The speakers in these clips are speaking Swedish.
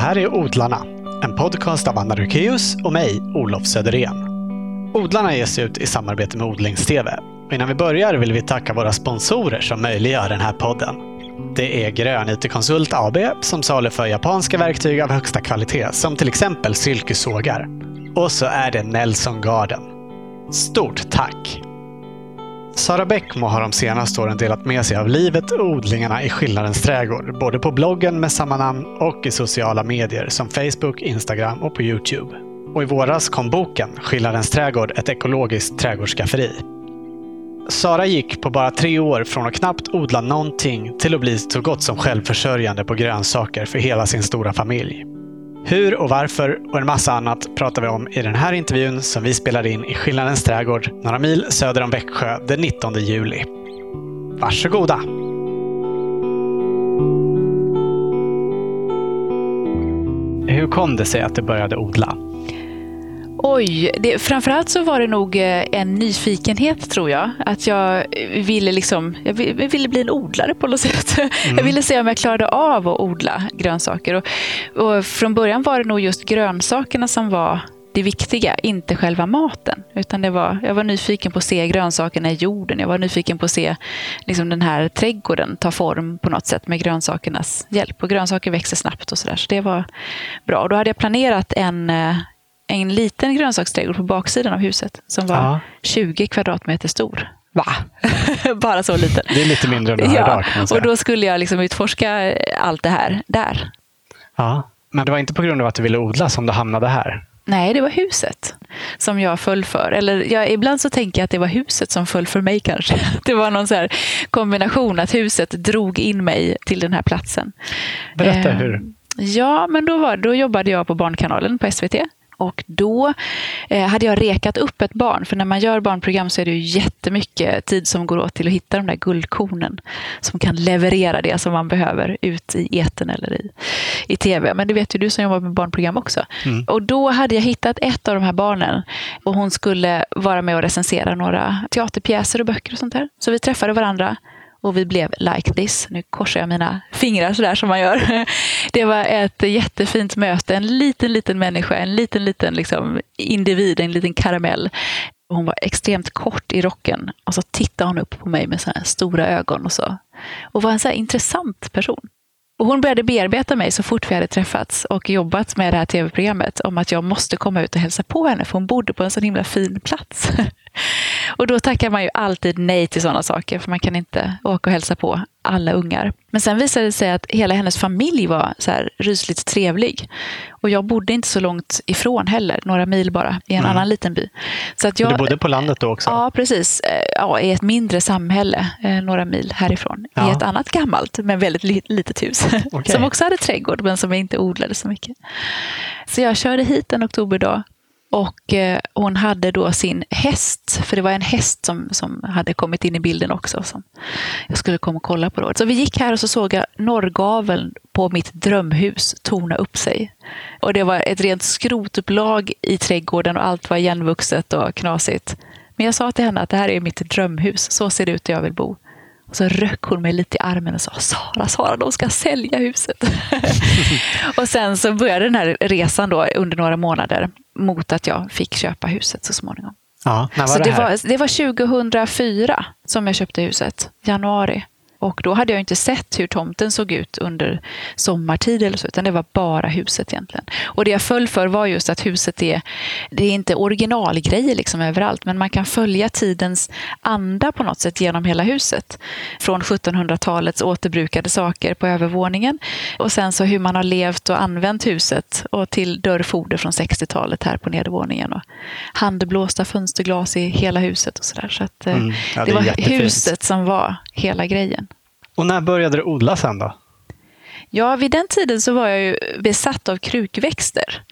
här är Odlarna, en podcast av Anna Rukeus och mig, Olof Söderén. Odlarna ges ut i samarbete med odlings-TV. innan vi börjar vill vi tacka våra sponsorer som möjliggör den här podden. Det är Grön IT-konsult AB som saluför japanska verktyg av högsta kvalitet som till exempel silkessågar. Och så är det Nelson Garden. Stort tack! Sara Bäckmo har de senaste åren delat med sig av livet och odlingarna i Skillnadens trädgård, både på bloggen med samma namn och i sociala medier som Facebook, Instagram och på Youtube. Och i våras kom boken Skillnadens trädgård, ett ekologiskt trädgårdsskafferi. Sara gick på bara tre år från att knappt odla någonting till att bli så gott som självförsörjande på grönsaker för hela sin stora familj. Hur och varför och en massa annat pratar vi om i den här intervjun som vi spelar in i Skillnadens trädgård några mil söder om Växjö den 19 juli. Varsågoda! Hur kom det sig att du började odla? Oj, det, framförallt så var det nog eh, en nyfikenhet tror jag. Att jag ville, liksom, jag ville bli en odlare på något sätt. Mm. Jag ville se om jag klarade av att odla grönsaker. Och, och från början var det nog just grönsakerna som var det viktiga, inte själva maten. Utan det var, jag var nyfiken på att se grönsakerna i jorden. Jag var nyfiken på att se liksom, den här trädgården ta form på något sätt med grönsakernas hjälp. Och grönsaker växer snabbt och sådär. Så det var bra. Och då hade jag planerat en, eh, en liten grönsaksträdgård på baksidan av huset som var ja. 20 kvadratmeter stor. Va? Bara så liten. Det är lite mindre än du har ja, idag. Och då skulle jag liksom utforska allt det här där. Ja, Men det var inte på grund av att du ville odla som du hamnade här? Nej, det var huset som jag föll för. Eller ja, ibland så tänker jag att det var huset som föll för mig kanske. Det var någon så kombination, att huset drog in mig till den här platsen. Berätta eh, hur. Ja, men då, var, då jobbade jag på Barnkanalen på SVT och då eh, hade jag rekat upp ett barn. För när man gör barnprogram så är det ju jättemycket tid som går åt till att hitta de där guldkornen som kan leverera det som man behöver ut i eten eller i, i tv. Men det vet ju du som jobbar med barnprogram också. Mm. Och då hade jag hittat ett av de här barnen och hon skulle vara med och recensera några teaterpjäser och böcker och sånt där. Så vi träffade varandra och vi blev like this. Nu korsar jag mina fingrar sådär som man gör. Det var ett jättefint möte. En liten, liten människa, en liten, liten liksom individ, en liten karamell. Hon var extremt kort i rocken och så tittade hon upp på mig med så stora ögon och så. Och var en så intressant person. Och hon började bearbeta mig så fort vi hade träffats och jobbat med det här tv-programmet om att jag måste komma ut och hälsa på henne för hon bodde på en så himla fin plats. Och då tackar man ju alltid nej till sådana saker, för man kan inte åka och hälsa på alla ungar. Men sen visade det sig att hela hennes familj var så här rysligt trevlig. Och jag bodde inte så långt ifrån heller, några mil bara, i en mm. annan liten by. Så att jag, du bodde på landet då också? Ja, precis. Eh, ja, I ett mindre samhälle, eh, några mil härifrån. Ja. I ett annat gammalt, men väldigt litet hus. Okay. Som också hade trädgård, men som inte odlade så mycket. Så jag körde hit en oktoberdag och eh, hon hade då sin häst, för det var en häst som, som hade kommit in i bilden också. Som jag skulle komma och kolla på. Då. Så vi gick här och så såg jag norrgaveln på mitt drömhus torna upp sig. Och det var ett rent skrotupplag i trädgården och allt var igenvuxet och knasigt. Men jag sa till henne att det här är mitt drömhus, så ser det ut där jag vill bo. Och så röck hon mig lite i armen och sa Sara, Sara, de ska sälja huset. och sen så började den här resan då under några månader mot att jag fick köpa huset så småningom. Ja, när var så det, det, var, det var 2004 som jag köpte huset, januari. Och då hade jag inte sett hur tomten såg ut under sommartid eller så, utan det var bara huset egentligen. Och det jag föll för var just att huset är, det är inte originalgrejer liksom överallt, men man kan följa tidens anda på något sätt genom hela huset. Från 1700-talets återbrukade saker på övervåningen och sen så hur man har levt och använt huset och till dörrfoder från 60-talet här på nedervåningen. Och handblåsta fönsterglas i hela huset och sådär. Så att, eh, mm, ja, det, det var jättefint. huset som var hela grejen. Och när började du odla sen då? Ja, vid den tiden så var jag ju besatt av krukväxter.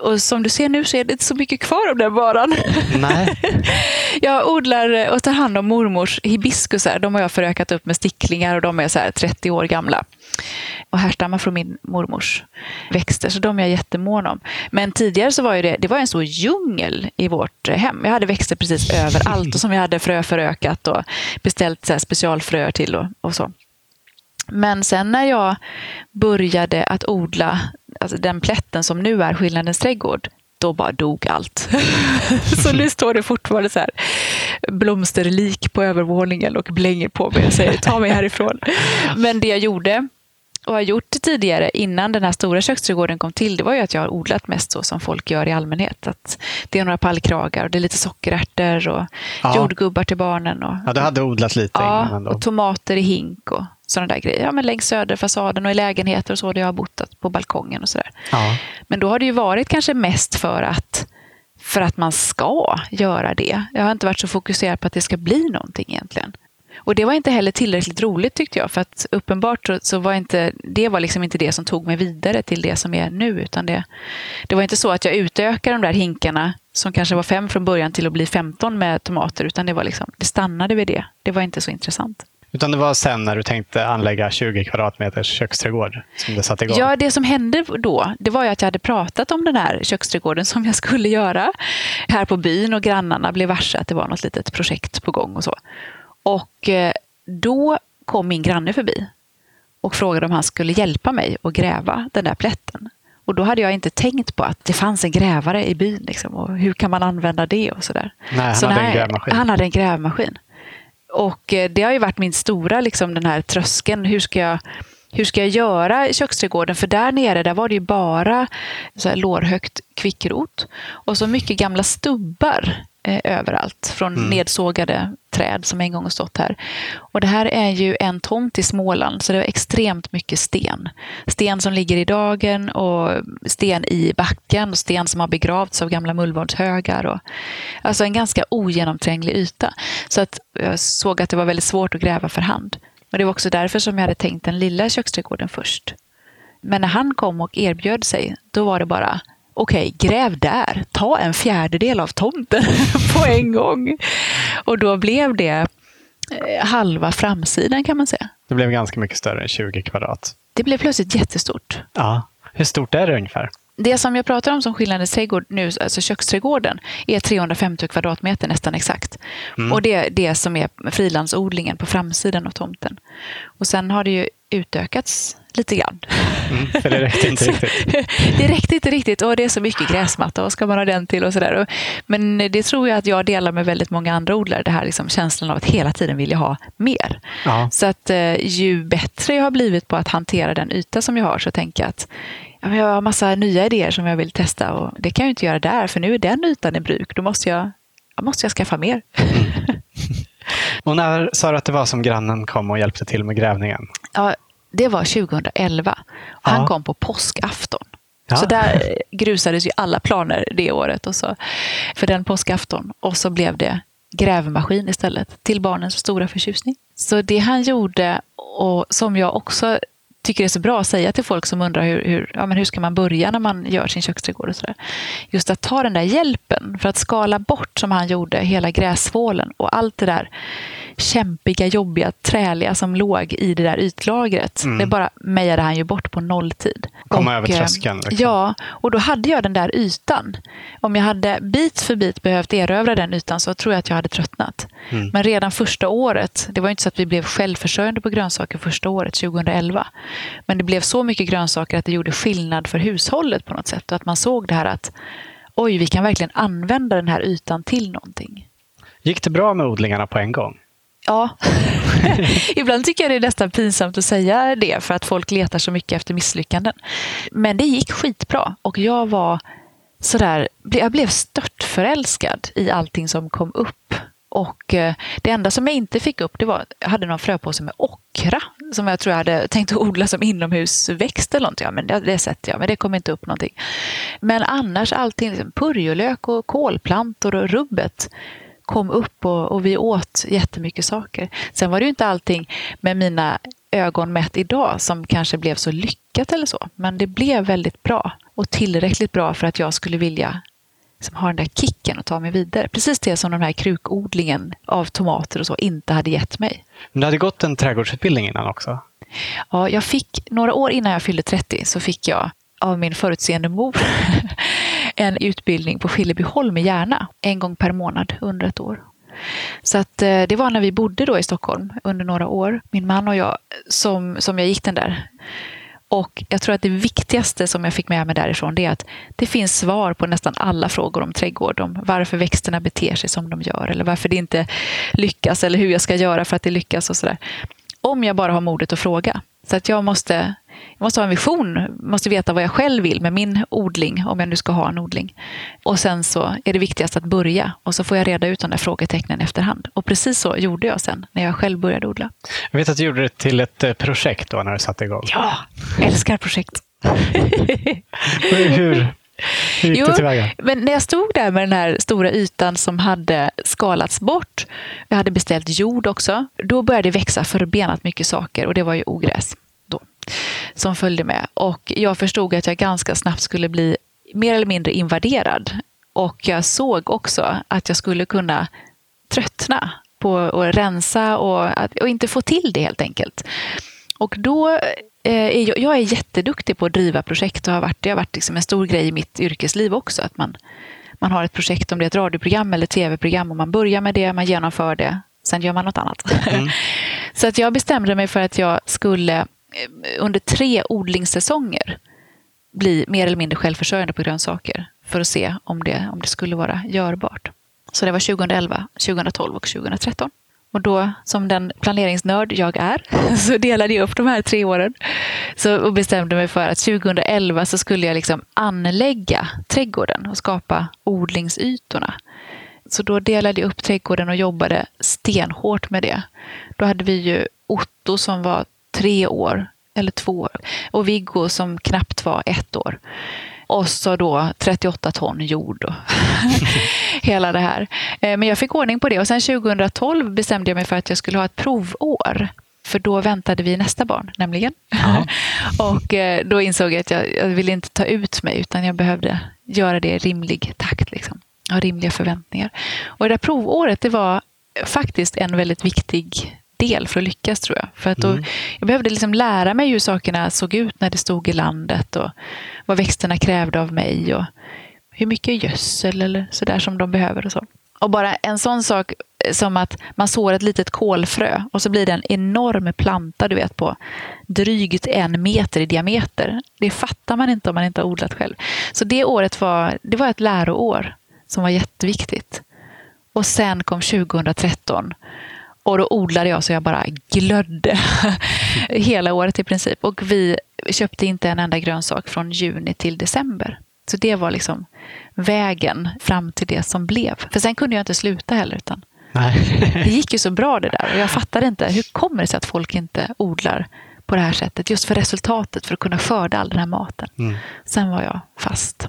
Och som du ser nu så är det inte så mycket kvar av den varan. Nej. jag odlar och tar hand om mormors hibiskusar. De har jag förökat upp med sticklingar och de är så 30 år gamla. Och härstammar från min mormors växter, så de är jag jättemån om. Men tidigare så var det, det var en stor djungel i vårt hem. Jag hade växter precis överallt och som jag hade fröförökat och beställt så specialfröer till och, och så. Men sen när jag började att odla alltså den plätten som nu är Skillnadens trädgård, då bara dog allt. så nu står det fortfarande så här blomsterlik på övervåningen och blänger på mig och säger ta mig härifrån. Men det jag gjorde och har gjort tidigare innan den här stora köksträdgården kom till, det var ju att jag har odlat mest så som folk gör i allmänhet. Att det är några pallkragar och det är lite sockerärtor och ja. jordgubbar till barnen. Och, ja, du hade odlat lite ja, innan ändå. och tomater i hink och sådana där grejer. Ja, men längs söderfasaden och i lägenheter och så där jag har bott på balkongen och sådär. Ja. Men då har det ju varit kanske mest för att för att man ska göra det. Jag har inte varit så fokuserad på att det ska bli någonting egentligen. Och det var inte heller tillräckligt roligt tyckte jag, för att uppenbart så var inte, det var liksom inte det som tog mig vidare till det som är nu, utan det, det var inte så att jag utökade de där hinkarna som kanske var fem från början till att bli 15 med tomater, utan det, var liksom, det stannade vid det. Det var inte så intressant. Utan det var sen när du tänkte anlägga 20 kvadratmeters köksträdgård som det satte igång? Ja, det som hände då, det var att jag hade pratat om den här köksträdgården som jag skulle göra här på byn och grannarna blev varse att det var något litet projekt på gång och så. Och eh, då kom min granne förbi och frågade om han skulle hjälpa mig att gräva den där plätten. Och då hade jag inte tänkt på att det fanns en grävare i byn. Liksom, och hur kan man använda det och sådär. Nej, han så hade en grävmaskin. Han hade en grävmaskin. Och eh, det har ju varit min stora, liksom, den här tröskeln. Hur ska jag, hur ska jag göra i köksträdgården? För där nere där var det ju bara så här lårhögt kvickrot och så mycket gamla stubbar eh, överallt från mm. nedsågade träd som en gång har stått här. Och det här är ju en tomt i Småland så det är extremt mycket sten. Sten som ligger i dagen och sten i backen och sten som har begravts av gamla mullvadshögar. Och, alltså en ganska ogenomtränglig yta. Så att jag såg att det var väldigt svårt att gräva för hand. Och det var också därför som jag hade tänkt den lilla köksträdgården först. Men när han kom och erbjöd sig, då var det bara okej, gräv där. Ta en fjärdedel av tomten på en gång. Och då blev det eh, halva framsidan kan man säga. Det blev ganska mycket större än 20 kvadrat. Det blev plötsligt jättestort. Ja. Hur stort är det ungefär? Det som jag pratar om som skillnadens trädgård nu, alltså köksträdgården, är 350 kvadratmeter nästan exakt. Mm. Och det är det som är frilandsodlingen på framsidan av tomten. Och sen har det ju utökats lite grann. Mm, för det räckte inte riktigt. det räckte inte riktigt och det är så mycket gräsmatta. Vad ska man ha den till och sådär. Men det tror jag att jag delar med väldigt många andra odlare. Det här liksom känslan av att hela tiden vilja ha mer. Ja. Så att eh, ju bättre jag har blivit på att hantera den yta som jag har så tänker jag att jag har massa nya idéer som jag vill testa och det kan jag inte göra där för nu är den ytan i bruk. Då måste jag, måste jag skaffa mer. Och när sa du att det var som grannen kom och hjälpte till med grävningen? Ja, det var 2011. Han ja. kom på påskafton. Ja. Så där grusades ju alla planer det året och så, för den påskafton. Och så blev det grävmaskin istället, till barnens stora förtjusning. Så det han gjorde, och som jag också tycker det är så bra att säga till folk som undrar hur, hur, ja, men hur ska man börja när man gör sin köksträdgård och sådär. Just att ta den där hjälpen för att skala bort, som han gjorde, hela gräsvålen och allt det där kämpiga, jobbiga, träliga som låg i det där ytlagret. Mm. Det bara mejade han ju bort på nolltid. Komma över tröskeln. Liksom. Ja, och då hade jag den där ytan. Om jag hade bit för bit behövt erövra den ytan så tror jag att jag hade tröttnat. Mm. Men redan första året, det var inte så att vi blev självförsörjande på grönsaker första året, 2011. Men det blev så mycket grönsaker att det gjorde skillnad för hushållet på något sätt. Och att man såg det här att oj, vi kan verkligen använda den här ytan till någonting. Gick det bra med odlingarna på en gång? Ja. Ibland tycker jag det är nästan pinsamt att säga det för att folk letar så mycket efter misslyckanden. Men det gick skitbra och jag var sådär, jag blev störtförälskad i allting som kom upp. Och eh, det enda som jag inte fick upp det var, jag hade någon fröpåse med ockra som jag tror jag hade tänkt att odla som inomhusväxt eller någonting. Ja, men det, det sätter jag, men det kom inte upp någonting. Men annars allting, liksom, purjolök och kolplantor och rubbet kom upp och, och vi åt jättemycket saker. Sen var det ju inte allting med mina ögon mätt idag som kanske blev så lyckat eller så. Men det blev väldigt bra och tillräckligt bra för att jag skulle vilja liksom, ha den där kicken och ta mig vidare. Precis det som den här krukodlingen av tomater och så inte hade gett mig. Men du hade gått en trädgårdsutbildning innan också? Ja, jag fick några år innan jag fyllde 30 så fick jag av min förutseende mor en utbildning på Skillebyholm i Järna en gång per månad under ett år. Så att, eh, det var när vi bodde då i Stockholm under några år, min man och jag, som, som jag gick den där. Och jag tror att det viktigaste som jag fick med mig därifrån det är att det finns svar på nästan alla frågor om trädgård. Om varför växterna beter sig som de gör eller varför det inte lyckas eller hur jag ska göra för att det lyckas och sådär. Om jag bara har modet att fråga. Så att jag måste, jag måste ha en vision, måste veta vad jag själv vill med min odling, om jag nu ska ha en odling. Och sen så är det viktigast att börja och så får jag reda ut de där frågetecknen efterhand. Och precis så gjorde jag sen när jag själv började odla. Jag vet att du gjorde det till ett eh, projekt då när du satte igång. Ja, älskar projekt. hur, hur gick det tillväga? Men när jag stod där med den här stora ytan som hade skalats bort, jag hade beställt jord också, då började det växa förbenat mycket saker och det var ju ogräs som följde med. Och jag förstod att jag ganska snabbt skulle bli mer eller mindre invaderad. Och jag såg också att jag skulle kunna tröttna på att rensa och, och inte få till det helt enkelt. Och då Eh, jag är jätteduktig på att driva projekt och har varit, det har varit liksom en stor grej i mitt yrkesliv också. Att man, man har ett projekt, om det är ett radioprogram eller tv-program och man börjar med det, man genomför det, sen gör man något annat. Mm. Så att jag bestämde mig för att jag skulle Eh, under tre odlingssäsonger bli mer eller mindre självförsörjande på grönsaker för att se om det, om det skulle vara görbart. Så det var 2011, 2012 och 2013. Och då, som den planeringsnörd jag är, så delade jag upp de här tre åren. Så, och bestämde mig för att 2011 så skulle jag liksom anlägga trädgården och skapa odlingsytorna. Så då delade jag upp trädgården och jobbade stenhårt med det. Då hade vi ju Otto som var tre år, eller två år, och Viggo som knappt var ett år. Och så då 38 ton jord och hela det här. Eh, men jag fick ordning på det och sen 2012 bestämde jag mig för att jag skulle ha ett provår. För då väntade vi nästa barn, nämligen. och eh, då insåg jag att jag, jag ville inte ta ut mig utan jag behövde göra det i rimlig takt. Liksom. Ha rimliga förväntningar. Och det där provåret det var faktiskt en väldigt viktig del för att lyckas tror jag. För att då, mm. Jag behövde liksom lära mig hur sakerna såg ut när det stod i landet och vad växterna krävde av mig och hur mycket gödsel eller sådär som de behöver och så. Och bara en sån sak som att man sår ett litet kolfrö och så blir det en enorm planta du vet på drygt en meter i diameter. Det fattar man inte om man inte har odlat själv. Så det året var, det var ett läroår som var jätteviktigt. Och sen kom 2013 och då odlade jag så jag bara glödde hela året i princip. Och vi köpte inte en enda grönsak från juni till december. Så det var liksom vägen fram till det som blev. För sen kunde jag inte sluta heller. Utan det gick ju så bra det där. Och jag fattade inte, hur kommer det sig att folk inte odlar på det här sättet? Just för resultatet, för att kunna skörda all den här maten. Mm. Sen var jag fast.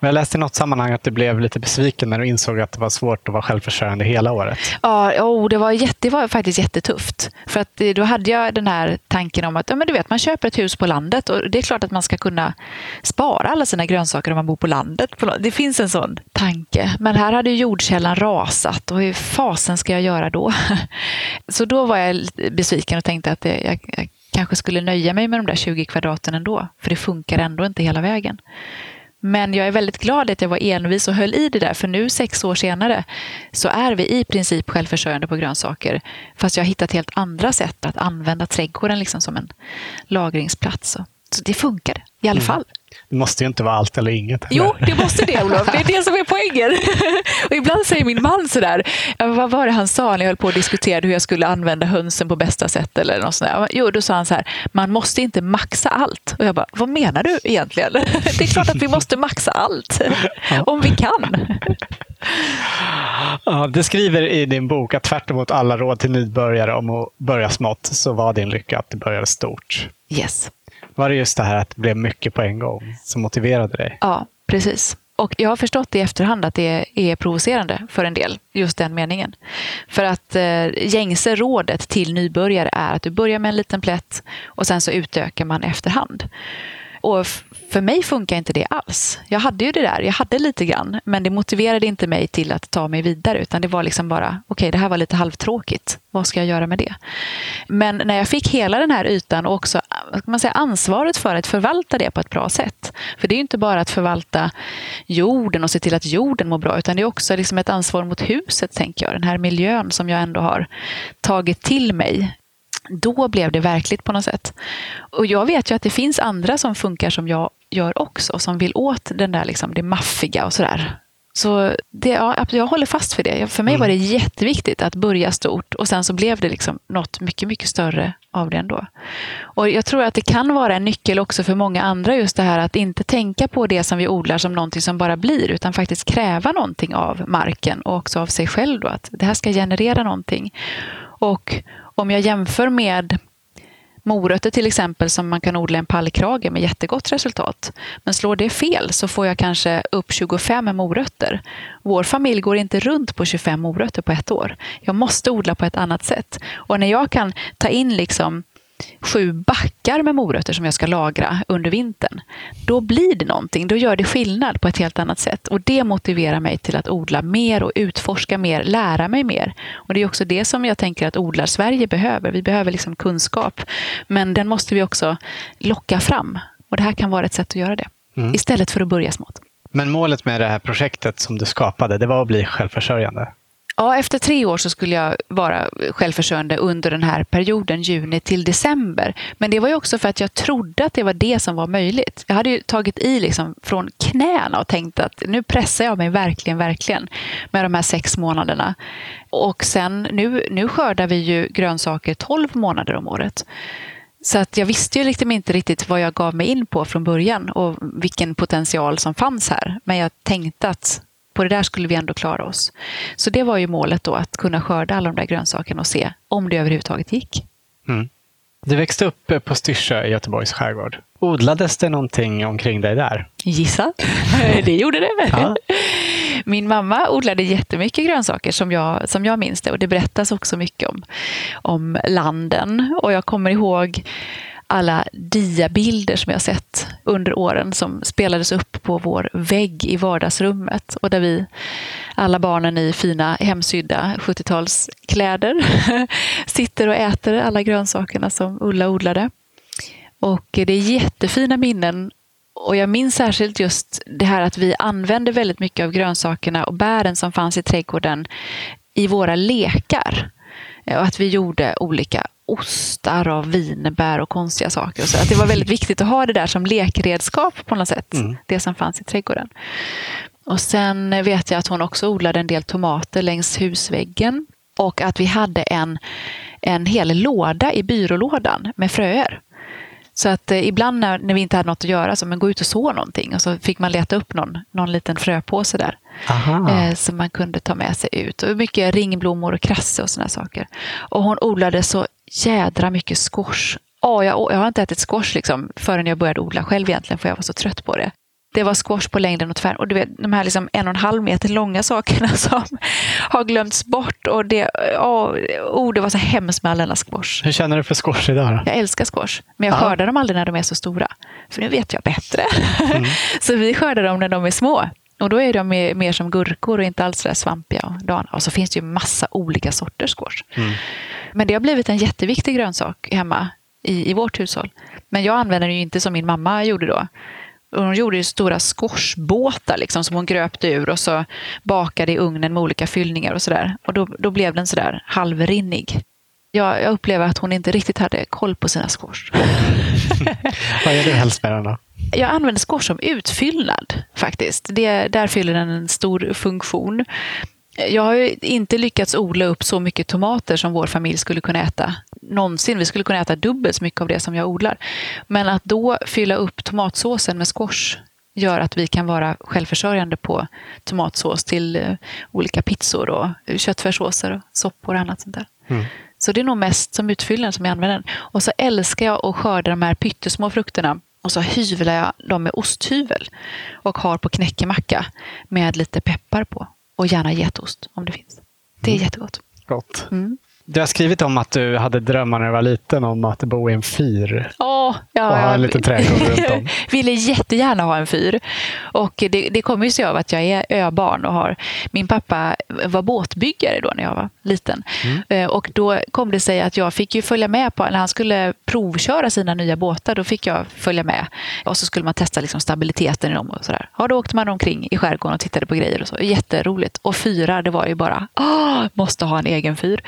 Men jag läste i något sammanhang att du blev lite besviken när du insåg att det var svårt att vara självförsörjande hela året. Ja, oh, det, var jätte, det var faktiskt jättetufft. För att eh, då hade jag den här tanken om att ja, men du vet, man köper ett hus på landet och det är klart att man ska kunna spara alla sina grönsaker om man bor på landet. Det finns en sån tanke. Men här hade jordkällan rasat och hur fasen ska jag göra då? Så då var jag besviken och tänkte att det, jag, jag kanske skulle nöja mig med de där 20 kvadraten ändå. För det funkar ändå inte hela vägen. Men jag är väldigt glad att jag var envis och höll i det där, för nu sex år senare så är vi i princip självförsörjande på grönsaker. Fast jag har hittat helt andra sätt att använda trädgården liksom som en lagringsplats. Så det funkar i alla mm. fall. Det måste ju inte vara allt eller inget. Eller? Jo, det måste det Olof. Det är det som är poängen. Och ibland säger min man sådär, vad var det han sa när jag höll på att diskutera hur jag skulle använda hönsen på bästa sätt? Eller något sånt Jo, då sa han så här, man måste inte maxa allt. Och jag bara, vad menar du egentligen? Det är klart att vi måste maxa allt, om vi kan. Ja, du skriver i din bok att tvärt emot alla råd till nybörjare om att börja smått så var din lycka att du började stort. Yes. Var det just det här att det blev mycket på en gång som motiverade dig? Ja, precis. Och jag har förstått i efterhand att det är provocerande för en del, just den meningen. För att eh, gängse rådet till nybörjare är att du börjar med en liten plätt och sen så utökar man efterhand. Och för mig funkar inte det alls. Jag hade ju det där, jag hade lite grann, men det motiverade inte mig till att ta mig vidare, utan det var liksom bara, okej, okay, det här var lite halvtråkigt. Vad ska jag göra med det? Men när jag fick hela den här ytan och också man säga, ansvaret för att förvalta det på ett bra sätt. För det är ju inte bara att förvalta jorden och se till att jorden mår bra, utan det är också liksom ett ansvar mot huset, tänker jag. Den här miljön som jag ändå har tagit till mig då blev det verkligt på något sätt. Och jag vet ju att det finns andra som funkar som jag gör också, som vill åt den där liksom, det maffiga och sådär. Så det, ja, jag håller fast vid det. För mig var det mm. jätteviktigt att börja stort och sen så blev det liksom något mycket, mycket större av det ändå. Och jag tror att det kan vara en nyckel också för många andra just det här att inte tänka på det som vi odlar som någonting som bara blir utan faktiskt kräva någonting av marken och också av sig själv. Då, att det här ska generera någonting. Och om jag jämför med morötter till exempel som man kan odla i en pallkrage med jättegott resultat. Men slår det fel så får jag kanske upp 25 morötter. Vår familj går inte runt på 25 morötter på ett år. Jag måste odla på ett annat sätt. Och när jag kan ta in liksom sju backar med morötter som jag ska lagra under vintern, då blir det någonting. Då gör det skillnad på ett helt annat sätt. Och det motiverar mig till att odla mer och utforska mer, lära mig mer. Och det är också det som jag tänker att odlar-Sverige behöver. Vi behöver liksom kunskap, men den måste vi också locka fram. Och det här kan vara ett sätt att göra det, mm. istället för att börja smått. Men målet med det här projektet som du skapade, det var att bli självförsörjande? Ja, efter tre år så skulle jag vara självförsörjande under den här perioden, juni till december. Men det var ju också för att jag trodde att det var det som var möjligt. Jag hade ju tagit i liksom från knäna och tänkt att nu pressar jag mig verkligen, verkligen med de här sex månaderna. Och sen nu, nu skördar vi ju grönsaker 12 månader om året. Så att jag visste ju liksom inte riktigt vad jag gav mig in på från början och vilken potential som fanns här. Men jag tänkte att på det där skulle vi ändå klara oss. Så det var ju målet då, att kunna skörda alla de där grönsakerna och se om det överhuvudtaget gick. Mm. Du växte upp på Styrsö i Göteborgs skärgård. Odlades det någonting omkring dig där? Gissa. det gjorde det. Ja. Min mamma odlade jättemycket grönsaker som jag, som jag minns det och det berättas också mycket om, om landen. Och jag kommer ihåg alla diabilder som jag sett under åren som spelades upp på vår vägg i vardagsrummet och där vi, alla barnen i fina hemsydda 70-talskläder, sitter och äter alla grönsakerna som Ulla odlade. Och det är jättefina minnen och jag minns särskilt just det här att vi använde väldigt mycket av grönsakerna och bären som fanns i trädgården i våra lekar. Och att vi gjorde olika ostar av vinbär och konstiga saker. så att det var väldigt viktigt att ha det där som lekredskap på något sätt. Mm. Det som fanns i trädgården. Och sen vet jag att hon också odlade en del tomater längs husväggen. Och att vi hade en, en hel låda i byrålådan med fröer. Så att eh, ibland när, när vi inte hade något att göra, så men gå ut och så någonting. Och så fick man leta upp någon, någon liten fröpåse där. Eh, som man kunde ta med sig ut. Och mycket ringblommor och krasse och sådana saker. Och hon odlade så jädra mycket squash. Oh, jag, jag har inte ätit squash liksom, förrän jag började odla själv egentligen, för jag var så trött på det. Det var squash på längden och tvären. Och du vet, de här liksom en och en halv meter långa sakerna som har glömts bort. Och det, oh, oh, det var så hemskt med all denna squash. Hur känner du för squash idag? Då? Jag älskar squash, men jag ja. skördar dem aldrig när de är så stora. För nu vet jag bättre. Mm. så vi skördar dem när de är små. Och då är de mer som gurkor och inte alls så svampiga. Och, dana. och så finns det ju massa olika sorters squash. Mm. Men det har blivit en jätteviktig grönsak hemma i, i vårt hushåll. Men jag använder den ju inte som min mamma gjorde då. Hon gjorde ju stora squashbåtar liksom, som hon gröpte ur och så bakade i ugnen med olika fyllningar och sådär. Och då, då blev den sådär halvrinnig. Jag, jag upplever att hon inte riktigt hade koll på sina squash. Vad gör du helst med den då? Jag använder squash som utfyllnad faktiskt. Det, där fyller den en stor funktion. Jag har inte lyckats odla upp så mycket tomater som vår familj skulle kunna äta någonsin. Vi skulle kunna äta dubbelt så mycket av det som jag odlar. Men att då fylla upp tomatsåsen med squash gör att vi kan vara självförsörjande på tomatsås till eh, olika pizzor och köttfärssåser och soppor och annat sånt där. Mm. Så det är nog mest som utfyllnad som jag använder den. Och så älskar jag att skörda de här pyttesmå frukterna och så hyvlar jag dem med osthyvel och har på knäckemacka med lite peppar på. Och gärna getost om det finns. Det är mm. jättegott. Gott. Mm. Du har skrivit om att du hade drömmar när du var liten om att bo i en fyr. Oh, ja, och ha en liten trädgård runt om. ville jättegärna ha en fyr. Och det, det kommer sig av att jag är öbarn och har... Min pappa var båtbyggare då när jag var liten. Mm. Och då kom det sig att jag fick ju följa med på, när han skulle provköra sina nya båtar, då fick jag följa med. Och så skulle man testa liksom stabiliteten i dem och sådär. Ja, då åkte man omkring i skärgården och tittade på grejer och så. Jätteroligt. Och fyrar, det var ju bara, åh, måste ha en egen fyr.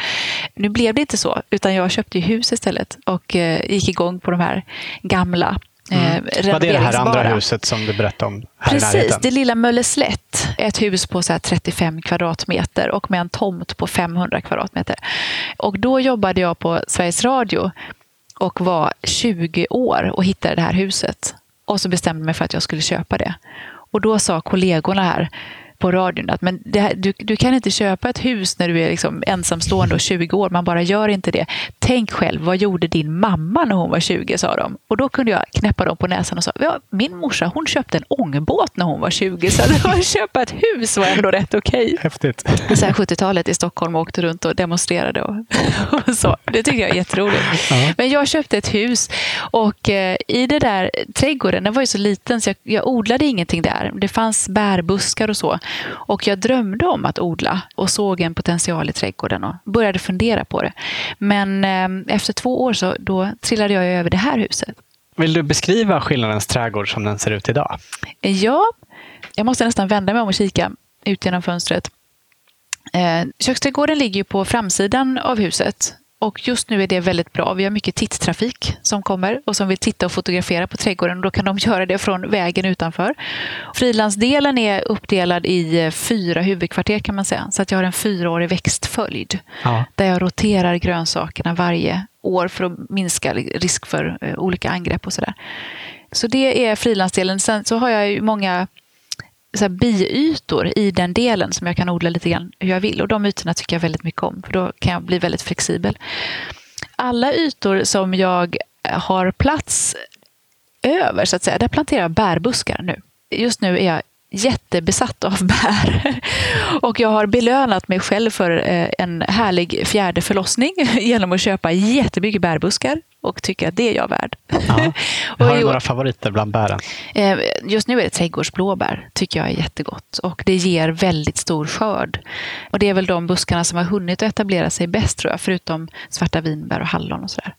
Nu blev det inte så, utan jag köpte ju hus istället och eh, gick igång på de här gamla Mm. Eh, Var det det här andra huset som du berättade om? Här Precis, det lilla Mölleslätt. Ett hus på så 35 kvadratmeter och med en tomt på 500 kvadratmeter. Och då jobbade jag på Sveriges Radio och var 20 år och hittade det här huset. Och så bestämde jag mig för att jag skulle köpa det. Och då sa kollegorna här, på radion att men här, du, du kan inte köpa ett hus när du är liksom ensamstående och 20 år. Man bara gör inte det. Tänk själv, vad gjorde din mamma när hon var 20? sa de. Och då kunde jag knäppa dem på näsan och sa, ja, min morsa hon köpte en ångbåt när hon var 20. Så att köpa ett hus var ändå rätt okej. Okay. Häftigt. 70-talet i Stockholm och åkte runt och demonstrerade och, och så. Det tycker jag är jätteroligt. Ja. Men jag köpte ett hus och eh, i det där trädgården, den var ju så liten så jag, jag odlade ingenting där. Det fanns bärbuskar och så. Och jag drömde om att odla och såg en potential i trädgården och började fundera på det. Men eh, efter två år så då trillade jag över det här huset. Vill du beskriva skillnadens trädgård som den ser ut idag? Ja, jag måste nästan vända mig om och kika ut genom fönstret. Eh, köksträdgården ligger på framsidan av huset och just nu är det väldigt bra. Vi har mycket titttrafik som kommer och som vill titta och fotografera på trädgården. Och då kan de göra det från vägen utanför. Frilandsdelen är uppdelad i eh, fyra huvudkvarter kan man säga. Så att jag har en fyraårig växtföljd. Ja. Där jag roterar grönsakerna varje år för att minska risk för eh, olika angrepp och sådär. Så det är frilandsdelen. Sen så har jag många så här biytor i den delen som jag kan odla lite grann hur jag vill. Och de ytorna tycker jag väldigt mycket om, för då kan jag bli väldigt flexibel. Alla ytor som jag har plats över, så att säga, där planterar jag bärbuskar nu. Just nu är jag jättebesatt av bär. Och jag har belönat mig själv för eh, en härlig fjärde förlossning genom att köpa jättemycket bärbuskar och tycker att det är jag värd. Ja. Har du några favoriter bland bären? Eh, just nu är det trädgårdsblåbär. tycker jag är jättegott och det ger väldigt stor skörd. Och det är väl de buskarna som har hunnit att etablera sig bäst tror jag, förutom svarta vinbär och hallon och sådär.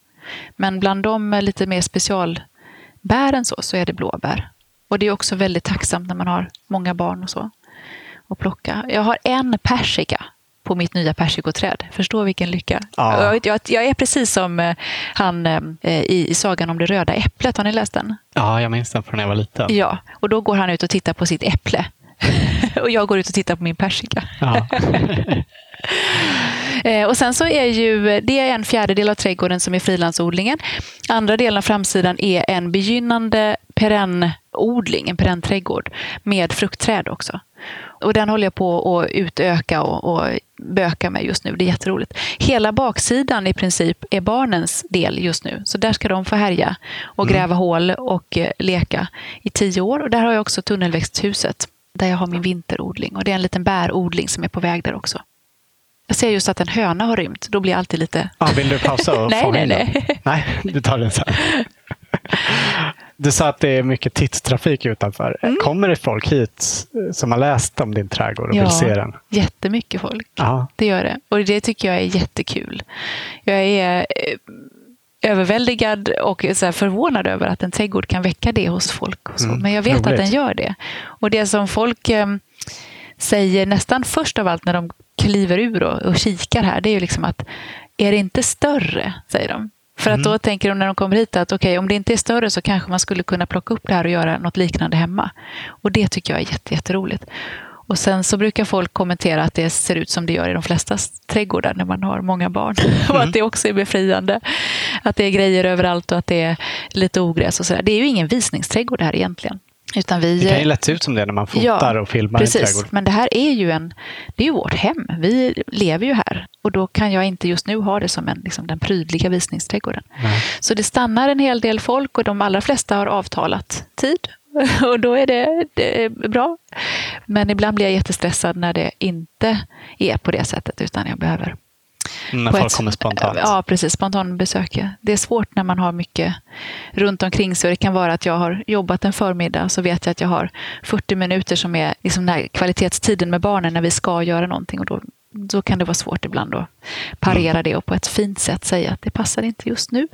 Men bland de lite mer specialbären så, så är det blåbär. Och det är också väldigt tacksamt när man har många barn och så. Och plocka. Jag har en persika på mitt nya persikoträd. Förstå vilken lycka. Ja. Jag, jag, jag, är precis som eh, han eh, i, i, Sagan om det röda äpplet. Har ni läst den? Ja, jag minns den från när jag var liten. Ja, och då går han ut och tittar på sitt äpple. Och jag går ut och tittar på min persika. Ja. Eh, och sen så är ju det är en fjärdedel av trädgården som är frilandsodlingen. Andra delen av framsidan är en begynnande perennodling, en perennträdgård med fruktträd också. Och den håller jag på att utöka och, och böka med just nu. Det är jätteroligt. Hela baksidan i princip är barnens del just nu. Så där ska de få härja och mm. gräva mm. hål och eh, leka i tio år. Och där har jag också tunnelväxthuset där jag har min vinterodling. Och det är en liten bärodling som är på väg där också. Jag ser just att en höna har rymt. Då blir jag alltid lite... Ah, vill du pausa och nej, nej, nej. nej, du tar den sen. Du sa att det är mycket titttrafik utanför. Mm. Kommer det folk hit som har läst om din trädgård och ja, vill se den? jättemycket folk. Aha. Det gör det. Och det tycker jag är jättekul. Jag är eh, överväldigad och så förvånad över att en trädgård kan väcka det hos folk. Och så. Mm, Men jag vet roligt. att den gör det. Och det som folk eh, säger nästan först av allt när de kliver ur och, och kikar här, det är ju liksom att är det inte större, säger de. För att mm. då tänker de när de kommer hit att okej, okay, om det inte är större så kanske man skulle kunna plocka upp det här och göra något liknande hemma. Och det tycker jag är jätte, jätteroligt. Och sen så brukar folk kommentera att det ser ut som det gör i de flesta trädgårdar när man har många barn. Mm. och att det också är befriande. Att det är grejer överallt och att det är lite ogräs och sådär. Det är ju ingen visningsträdgård här egentligen. Utan vi, det kan ju lätt se ut som det när man fotar ja, och filmar precis, en trädgård. Men det här är ju en, det är ju vårt hem. Vi lever ju här. Och då kan jag inte just nu ha det som en, liksom den prydliga visningsträdgården. Nej. Så det stannar en hel del folk och de allra flesta har avtalat tid. Och då är det, det är bra. Men ibland blir jag jättestressad när det inte är på det sättet utan jag behöver när folk ett, kommer spontant? Ja, precis. Spontanbesök. Det är svårt när man har mycket runt omkring sig. Det kan vara att jag har jobbat en förmiddag så vet jag att jag har 40 minuter som är liksom den kvalitetstiden med barnen när vi ska göra någonting. Och då då kan det vara svårt ibland att parera mm. det och på ett fint sätt säga att det passar inte just nu.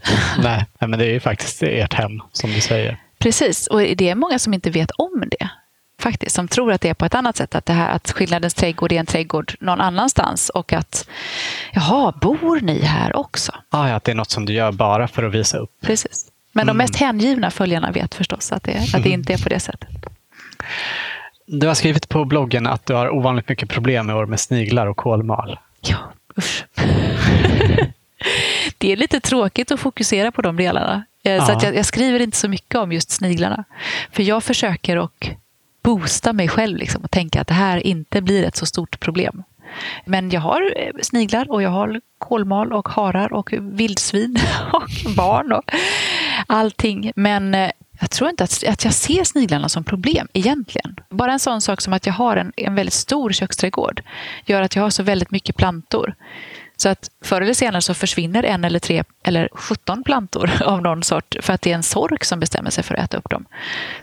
Nej, men det är ju faktiskt ert hem, som du säger. Precis, och det är många som inte vet om det. Faktiskt, som tror att det är på ett annat sätt. Att, det här, att skillnadens trädgård är en trädgård någon annanstans och att jaha, bor ni här också? Ah, ja, att det är något som du gör bara för att visa upp. Precis. Men mm. de mest hängivna följarna vet förstås att det, att det inte är på det sättet. Du har skrivit på bloggen att du har ovanligt mycket problem i år med sniglar och kolmal. Ja, usch. det är lite tråkigt att fokusera på de delarna. Ja. Så att jag, jag, skriver inte så mycket om just sniglarna. För jag försöker att boosta mig själv liksom, och tänka att det här inte blir ett så stort problem. Men jag har eh, sniglar och jag har kolmal och harar och vildsvin och barn och allting. Men eh, jag tror inte att, att jag ser sniglarna som problem egentligen. Bara en sån sak som att jag har en, en väldigt stor köksträdgård gör att jag har så väldigt mycket plantor. Så att förr eller senare så försvinner en eller tre eller 17 plantor av någon sort för att det är en sork som bestämmer sig för att äta upp dem.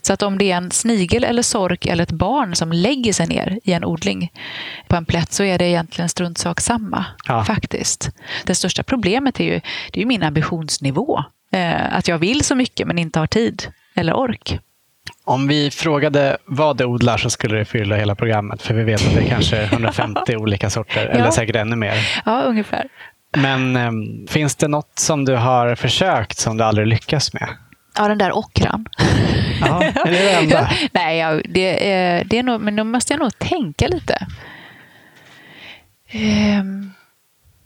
Så att om det är en snigel eller sork eller ett barn som lägger sig ner i en odling på en plätt så är det egentligen struntsak samma. Ja. faktiskt. Det största problemet är ju, det är ju min ambitionsnivå. Eh, att jag vill så mycket men inte har tid eller ork. Om vi frågade vad det odlar så skulle det fylla hela programmet. För vi vet att det är kanske 150 olika sorter, ja. eller säkert ännu mer. Ja, ungefär. Men äm, ehm, finns det något som du har försökt som du aldrig lyckas med? Ja, den där ockran. Ja, är det det enda? Nej, ja, det, är, det är nog, men då måste jag nog tänka lite.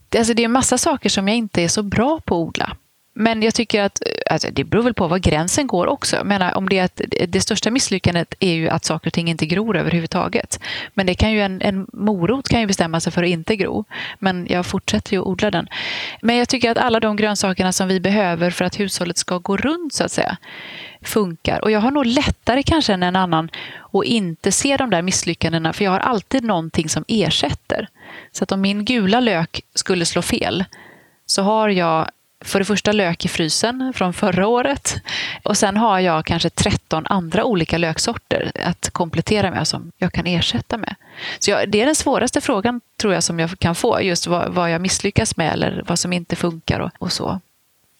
Det, alltså det är en massa saker som jag inte är så bra på att odla. Men jag tycker att alltså det beror väl på var gränsen går också. Jag menar, om det, är att, det största misslyckandet är ju att saker och ting inte gror överhuvudtaget. Men det kan ju en, en morot kan ju bestämma sig för att inte gro. Men jag fortsätter ju att odla den. Men jag tycker att alla de grönsakerna som vi behöver för att hushållet ska gå runt så att säga funkar. Och jag har nog lättare kanske än en annan att inte se de där misslyckandena för jag har alltid någonting som ersätter. Så att om min gula lök skulle slå fel så har jag för det första lök i frysen från förra året. Och sen har jag kanske 13 andra olika löksorter att komplettera med som jag kan ersätta med. Så jag, det är den svåraste frågan tror jag som jag kan få. Just vad, vad jag misslyckas med eller vad som inte funkar och, och, så.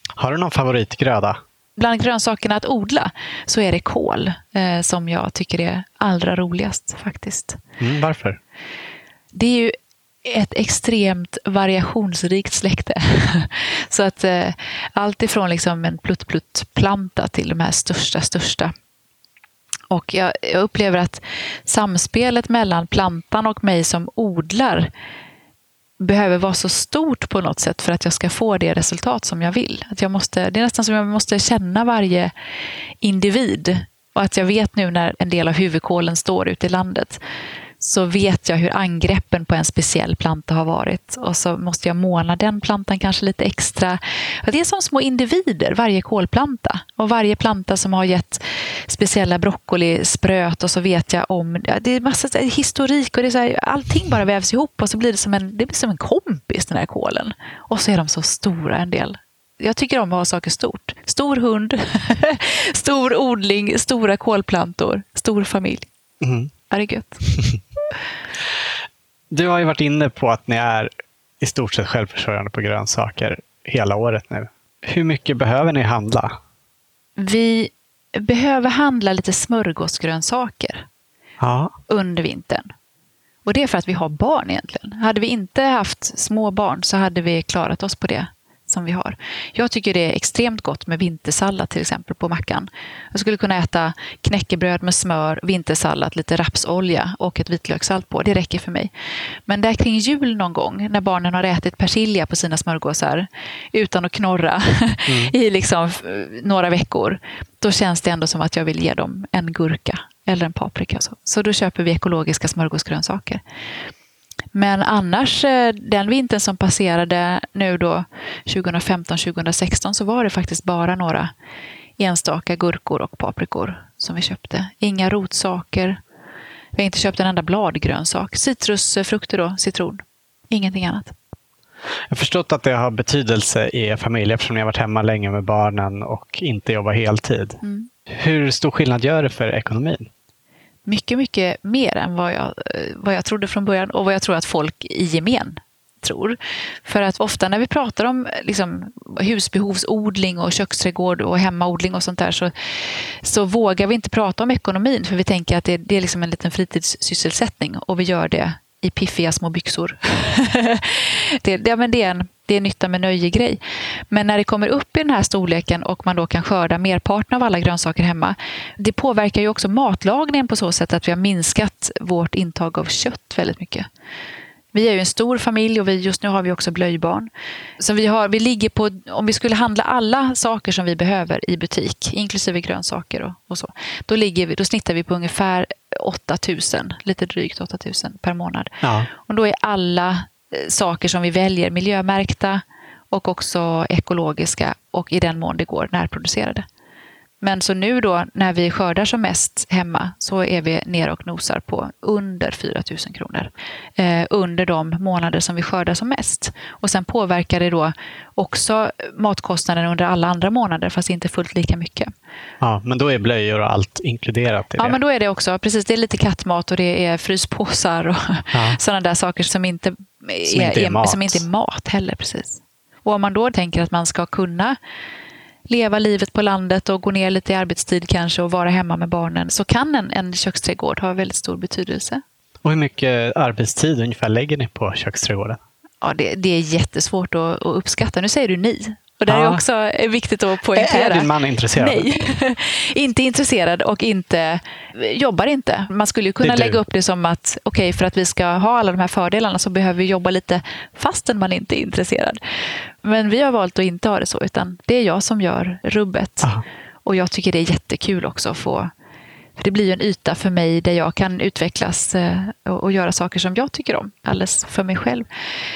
Har du någon favoritgröda? Bland grönsakerna att odla så är det kål eh, som jag tycker är allra roligast faktiskt. Mm, varför? Det är ju ett extremt variationsrikt släkte. Så att eh, allt ifrån liksom en plutt-plutt-planta till de här största, största. Och jag, jag, upplever att samspelet mellan plantan och mig som odlar behöver vara så stort på något sätt för att jag ska få det resultat som jag vill. Att jag måste, det är nästan som jag måste känna varje individ. Och att jag vet nu när en del av huvudkålen står ute i landet så vet jag hur angreppen på en speciell planta har varit. Och så måste jag måla den plantan kanske lite extra. Det är som små individer, varje kolplanta. Och varje planta som har gett speciella broccolispröt och så vet jag om... Det är massa historik och det är så här, allting bara vävs ihop och så blir det som en, det blir som en kompis den här kålen. Och så är de så stora en del jag tycker om att ha saker stort. Stor hund, stor odling, stora kolplantor, stor familj. Mm. Ja, det är gött. Du har ju varit inne på att ni är i stort sett självförsörjande på grönsaker hela året nu. Hur mycket behöver ni handla? Vi behöver handla lite smörgåsgrönsaker ja. under vintern. Och det är för att vi har barn egentligen. Hade vi inte haft små barn så hade vi klarat oss på det som vi har. Jag tycker det är extremt gott med vintersallad till exempel på mackan. Jag skulle kunna äta knäckebröd med smör, vintersallad, lite rapsolja och ett vitlökssalt på. Det räcker för mig. Men där kring jul någon gång när barnen har ätit persilja på sina smörgåsar utan att knorra mm. i liksom några veckor, då känns det ändå som att jag vill ge dem en gurka eller en paprika. Så, så då köper vi ekologiska smörgåsgrönsaker. Men annars, eh, den vintern som passerade nu då 2015-2016 så var det faktiskt bara några enstaka gurkor och paprikor som vi köpte. Inga rotsaker. Vi har inte köpt en enda bladgrönsak. Citrusfrukter då, citron. Ingenting annat. Jag har förstått att det har betydelse i er familj eftersom ni har varit hemma länge med barnen och inte jobbar heltid. Mm. Hur stor skillnad gör det för ekonomin? Mycket, mycket mer än vad jag, vad jag trodde från början och vad jag tror att folk i gemen tror. För att ofta när vi pratar om liksom, husbehovsodling och köksträdgård och hemmaodling och sånt där så, så vågar vi inte prata om ekonomin för vi tänker att det, det är liksom en liten fritidssysselsättning och vi gör det i piffiga små byxor. det, ja, men det, är en, det är nytta med nöje-grej. Men när det kommer upp i den här storleken och man då kan skörda merparten av alla grönsaker hemma, det påverkar ju också matlagningen på så sätt att vi har minskat vårt intag av kött väldigt mycket. Vi är ju en stor familj och vi, just nu har vi också blöjbarn. Så vi, har, vi ligger på, om vi skulle handla alla saker som vi behöver i butik, inklusive grönsaker och, och så, då, ligger vi, då snittar vi på ungefär 8000, lite drygt 8000 per månad. Ja. Och då är alla eh, saker som vi väljer miljömärkta och också ekologiska och i den mån det går närproducerade. Men så nu då när vi skördar som mest hemma så är vi nere och nosar på under 4 000 kronor. Eh, under de månader som vi skördar som mest. Och sen påverkar det då också matkostnaden under alla andra månader fast inte fullt lika mycket. Ja, men då är blöjor och allt inkluderat i det? Ja, men då är det också. Precis, det är lite kattmat och det är fryspåsar och ja. sådana där saker som inte är, som inte är, mat. som inte är mat heller. Precis. Och om man då tänker att man ska kunna leva livet på landet och gå ner lite i arbetstid kanske och vara hemma med barnen så kan en, en köksträdgård ha väldigt stor betydelse. Och hur mycket arbetstid ungefär lägger ni på köksträdgården? Ja, det, det är jättesvårt att, att uppskatta. Nu säger du ni. Och det är också viktigt att poängtera. Är din man intresserad? Nej, inte intresserad och inte, jobbar inte. Man skulle ju kunna lägga upp det som att okej, okay, för att vi ska ha alla de här fördelarna så behöver vi jobba lite fastän man inte är intresserad. Men vi har valt att inte ha det så, utan det är jag som gör rubbet. Aha. Och jag tycker det är jättekul också att få det blir en yta för mig där jag kan utvecklas eh, och göra saker som jag tycker om, alldeles för mig själv.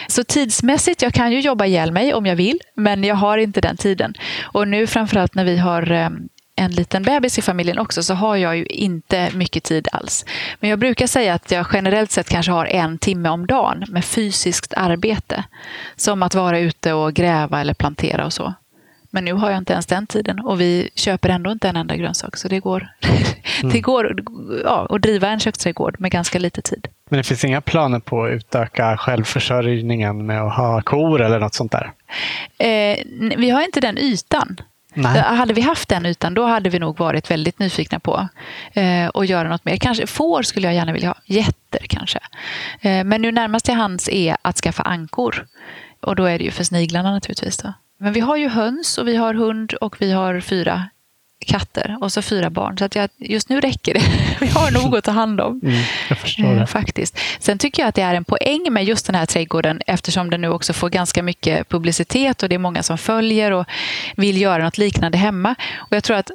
Så tidsmässigt, jag kan ju jobba ihjäl mig om jag vill, men jag har inte den tiden. Och nu framförallt när vi har eh, en liten bebis i familjen också så har jag ju inte mycket tid alls. Men jag brukar säga att jag generellt sett kanske har en timme om dagen med fysiskt arbete. Som att vara ute och gräva eller plantera och så. Men nu har jag inte ens den tiden och vi köper ändå inte en enda grönsak. Så det går, mm. det går ja, att driva en köksträdgård med ganska lite tid. Men det finns inga planer på att utöka självförsörjningen med att ha kor eller något sånt där? Eh, vi har inte den ytan. Nej. Hade vi haft den ytan, då hade vi nog varit väldigt nyfikna på eh, att göra något mer. Kanske får skulle jag gärna vilja ha. Getter kanske. Eh, men nu närmast till hands är att skaffa ankor. Och då är det ju för sniglarna naturligtvis. Då. Men vi har ju höns och vi har hund och vi har fyra katter och så fyra barn. Så att jag, just nu räcker det. Vi har nog att ta hand om. Mm. Eh, faktiskt. Sen tycker jag att det är en poäng med just den här trädgården eftersom den nu också får ganska mycket publicitet och det är många som följer och vill göra något liknande hemma. Och jag tror att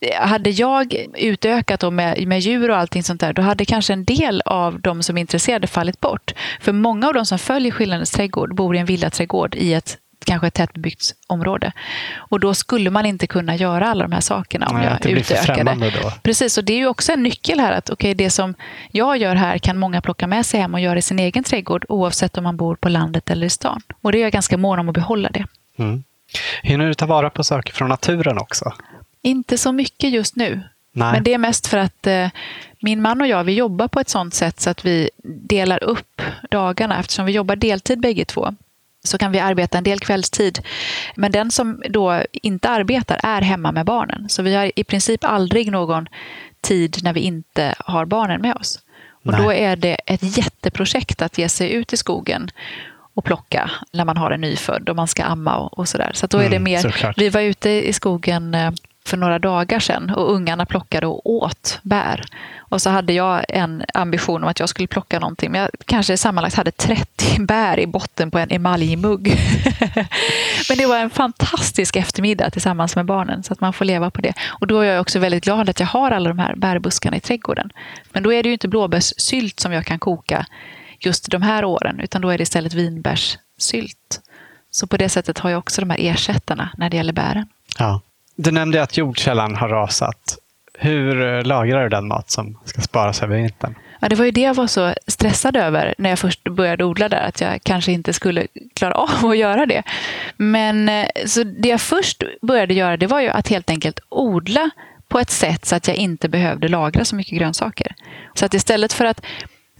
eh, hade jag utökat då med, med djur och allting sånt där, då hade kanske en del av de som är intresserade fallit bort. För många av de som följer Skillnadens trädgård bor i en villaträdgård i ett kanske ett tätbebyggt område. Och då skulle man inte kunna göra alla de här sakerna om Nej, jag det blir utökade. Då. Precis, och det är ju också en nyckel här att okay, det som jag gör här kan många plocka med sig hem och göra i sin egen trädgård oavsett om man bor på landet eller i stan. Och det är jag ganska mån om att behålla det. Mm. Hinner du ta vara på saker från naturen också? Inte så mycket just nu. Nej. Men det är mest för att eh, min man och jag vi jobbar på ett sånt sätt så att vi delar upp dagarna eftersom vi jobbar deltid bägge två så kan vi arbeta en del kvällstid. Men den som då inte arbetar är hemma med barnen. Så vi har i princip aldrig någon tid när vi inte har barnen med oss. Och Nej. då är det ett jätteprojekt att ge sig ut i skogen och plocka när man har en nyfödd och man ska amma och, och sådär. Så då är det mm, mer, såklart. vi var ute i skogen eh, för några dagar sedan och ungarna plockade och åt bär. Och så hade jag en ambition om att jag skulle plocka någonting, men jag kanske sammanlagt hade 30 bär i botten på en emaljmugg. men det var en fantastisk eftermiddag tillsammans med barnen, så att man får leva på det. Och då är jag också väldigt glad att jag har alla de här bärbuskarna i trädgården. Men då är det ju inte blåbärssylt som jag kan koka just de här åren, utan då är det istället vinbärssylt. Så på det sättet har jag också de här ersättarna när det gäller bären. Ja. Du nämnde att jordkällan har rasat. Hur eh, lagrar du den mat som ska sparas över vintern? Ja, det var ju det jag var så stressad över när jag först började odla där, att jag kanske inte skulle klara av att göra det. Men eh, så det jag först började göra, det var ju att helt enkelt odla på ett sätt så att jag inte behövde lagra så mycket grönsaker. Så att istället för att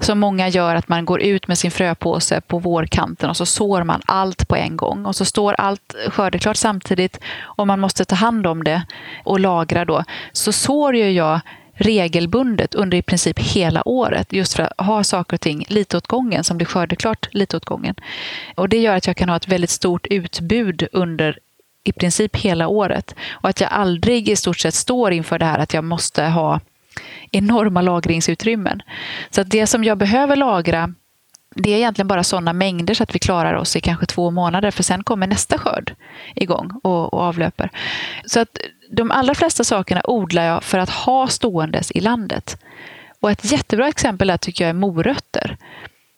som många gör, att man går ut med sin fröpåse på vårkanten och så sår man allt på en gång. Och så står allt skördeklart samtidigt och man måste ta hand om det och lagra då. Så sår ju jag regelbundet under i princip hela året just för att ha saker och ting lite åt gången som blir skördeklart lite åt gången. Och det gör att jag kan ha ett väldigt stort utbud under i princip hela året och att jag aldrig i stort sett står inför det här att jag måste ha enorma lagringsutrymmen. Så att det som jag behöver lagra det är egentligen bara sådana mängder så att vi klarar oss i kanske två månader för sen kommer nästa skörd igång och, och avlöper. Så att de allra flesta sakerna odlar jag för att ha ståendes i landet. Och ett jättebra exempel där tycker jag är morötter.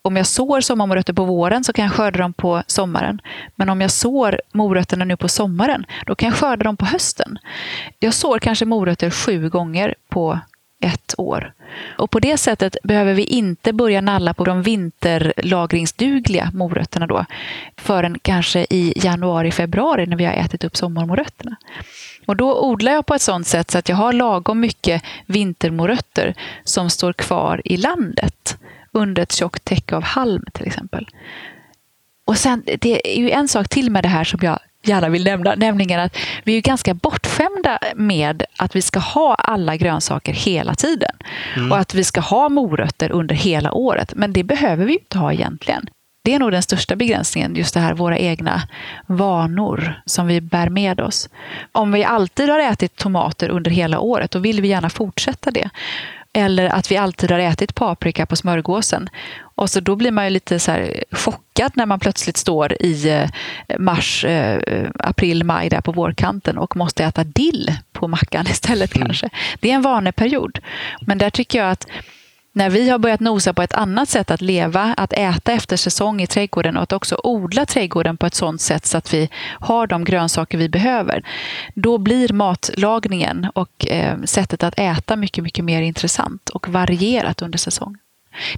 Om jag sår sommarmorötter på våren så kan jag skörda dem på sommaren. Men om jag sår morötterna nu på sommaren, då kan jag skörda dem på hösten. Jag sår kanske morötter sju gånger på ett år. Och på det sättet behöver vi inte börja nalla på de vinterlagringsdugliga morötterna då förrän kanske i januari, februari när vi har ätit upp sommarmorötterna. Och då odlar jag på ett sådant sätt så att jag har lagom mycket vintermorötter som står kvar i landet under ett tjockt täcke av halm till exempel. Och sen, det är ju en sak till med det här som jag gärna vill nämna, nämligen att vi är ganska bortskämda med att vi ska ha alla grönsaker hela tiden. Mm. Och att vi ska ha morötter under hela året. Men det behöver vi inte ha egentligen. Det är nog den största begränsningen, just det här våra egna vanor som vi bär med oss. Om vi alltid har ätit tomater under hela året, då vill vi gärna fortsätta det. Eller att vi alltid har ätit paprika på smörgåsen. Och så då blir man ju lite så chockad när man plötsligt står i eh, mars, eh, april, maj där på vårkanten och måste äta dill på mackan istället mm. kanske. Det är en vaneperiod. Men där tycker jag att när vi har börjat nosa på ett annat sätt att leva, att äta efter säsong i trädgården och att också odla trädgården på ett sådant sätt så att vi har de grönsaker vi behöver, då blir matlagningen och eh, sättet att äta mycket, mycket mer intressant och varierat under säsong.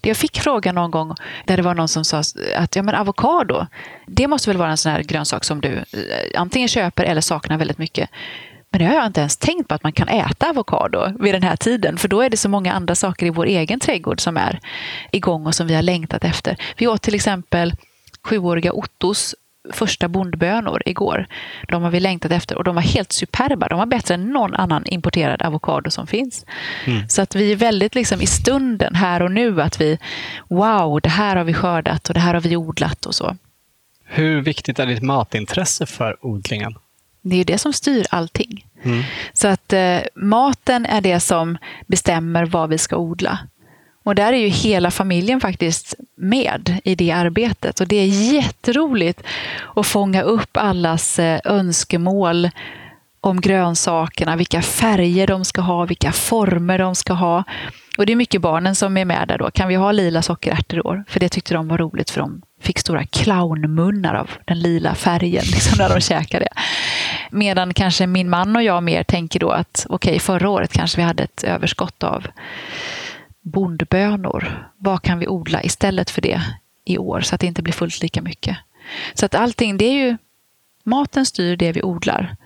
Jag fick frågan någon gång där det var någon som sa att ja, men avokado, det måste väl vara en sån här grönsak som du eh, antingen köper eller saknar väldigt mycket. Men det har jag inte ens tänkt på att man kan äta avokado vid den här tiden. För då är det så många andra saker i vår egen trädgård som är igång och som vi har längtat efter. Vi åt till exempel sjuåriga Ottos första bondbönor igår. De har vi längtat efter och de var helt superba. De var bättre än någon annan importerad avokado som finns. Mm. Så att vi är väldigt liksom i stunden, här och nu, att vi wow, det här har vi skördat och det här har vi odlat och så. Hur viktigt är ditt matintresse för odlingen? Det är det som styr allting. Mm. Så att eh, maten är det som bestämmer vad vi ska odla. Och där är ju hela familjen faktiskt med i det arbetet. Och det är jätteroligt att fånga upp allas eh, önskemål om grönsakerna, vilka färger de ska ha, vilka former de ska ha. Och det är mycket barnen som är med där då. Kan vi ha lila sockerärtor i år? För det tyckte de var roligt för de fick stora clownmunnar av den lila färgen liksom, när de käkade. Medan kanske min man och jag mer tänker då att okej, okay, förra året kanske vi hade ett överskott av bondbönor. Vad kan vi odla istället för det i år så att det inte blir fullt lika mycket? Så att allting, det är ju maten styr det vi odlar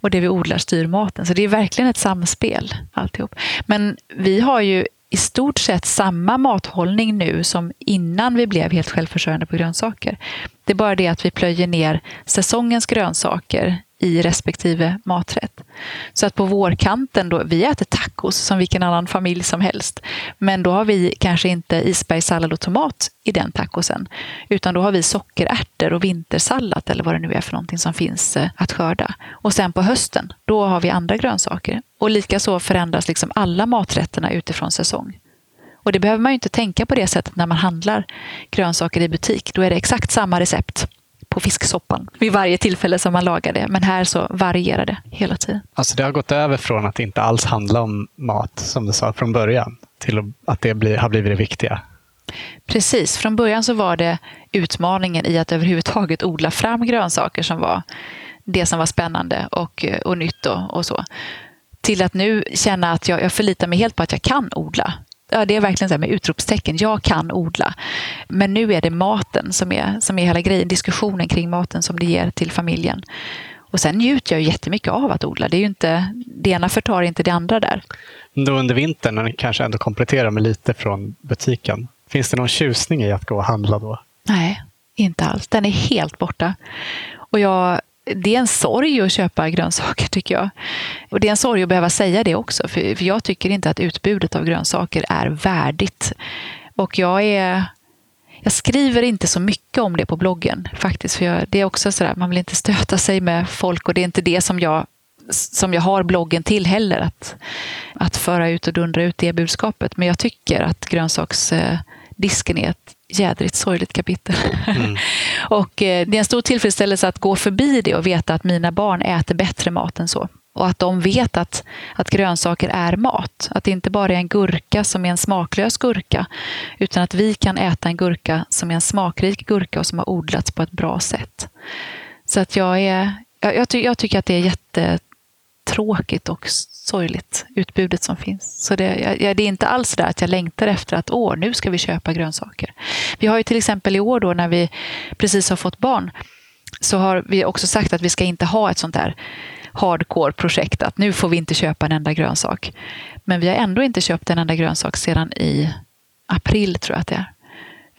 och det vi odlar styr maten. Så det är verkligen ett samspel alltihop. Men vi har ju i stort sett samma mathållning nu som innan vi blev helt självförsörjande på grönsaker. Det är bara det att vi plöjer ner säsongens grönsaker i respektive maträtt. Så att på vårkanten, då, vi äter tacos som vilken annan familj som helst. Men då har vi kanske inte isbergssallad och tomat i den tacosen. Utan då har vi sockerärtor och vintersallad eller vad det nu är för någonting som finns eh, att skörda. Och sen på hösten, då har vi andra grönsaker. Och likaså förändras liksom alla maträtterna utifrån säsong. Och det behöver man ju inte tänka på det sättet när man handlar grönsaker i butik. Då är det exakt samma recept på fisksoppan vid varje tillfälle som man lagar det. Men här så varierar det hela tiden. Alltså det har gått över från att inte alls handla om mat, som du sa från början, till att det blir, har blivit det viktiga. Precis. Från början så var det utmaningen i att överhuvudtaget odla fram grönsaker som var det som var spännande och, och nytt och, och så. Till att nu känna att jag, jag förlitar mig helt på att jag kan odla ja, det är verkligen så här med utropstecken. Jag kan odla. Men nu är det maten som är, som är hela grejen. Diskussionen kring maten som det ger till familjen. Och sen njuter jag jättemycket av att odla. Det, är inte, det ena förtar inte det andra där. Då under vintern, kanske ändå kompletterar med lite från butiken, finns det någon tjusning i att gå och handla då? Nej, inte alls. Den är helt borta. Och jag, det är en sorg att köpa grönsaker tycker jag. Och det är en sorg att behöva säga det också, för, för jag tycker inte att utbudet av grönsaker är värdigt. Och jag är jag skriver inte så mycket om det på bloggen faktiskt. För jag, det är också sådär, man vill inte stöta sig med folk och det är inte det som jag, som jag har bloggen till heller. Att, att föra ut och dundra ut det budskapet. Men jag tycker att grönsaksdisken är ett jädrigt sorgligt kapitel. Mm. och eh, det är en stor tillfredsställelse att gå förbi det och veta att mina barn äter bättre mat än så. Och att de vet att, att grönsaker är mat. Att det inte bara är en gurka som är en smaklös gurka. Utan att vi kan äta en gurka som är en smakrik gurka och som har odlats på ett bra sätt. Så att jag, är, jag, jag, ty, jag tycker att det är tråkigt och sorgligt, utbudet som finns. Så det, jag, det är inte alls där att jag längtar efter att åh, nu ska vi köpa grönsaker. Vi har ju till exempel i år då när vi precis har fått barn så har vi också sagt att vi ska inte ha ett sånt där hardcore-projekt att nu får vi inte köpa en enda grönsak. Men vi har ändå inte köpt en enda grönsak sedan i april, tror jag att det är.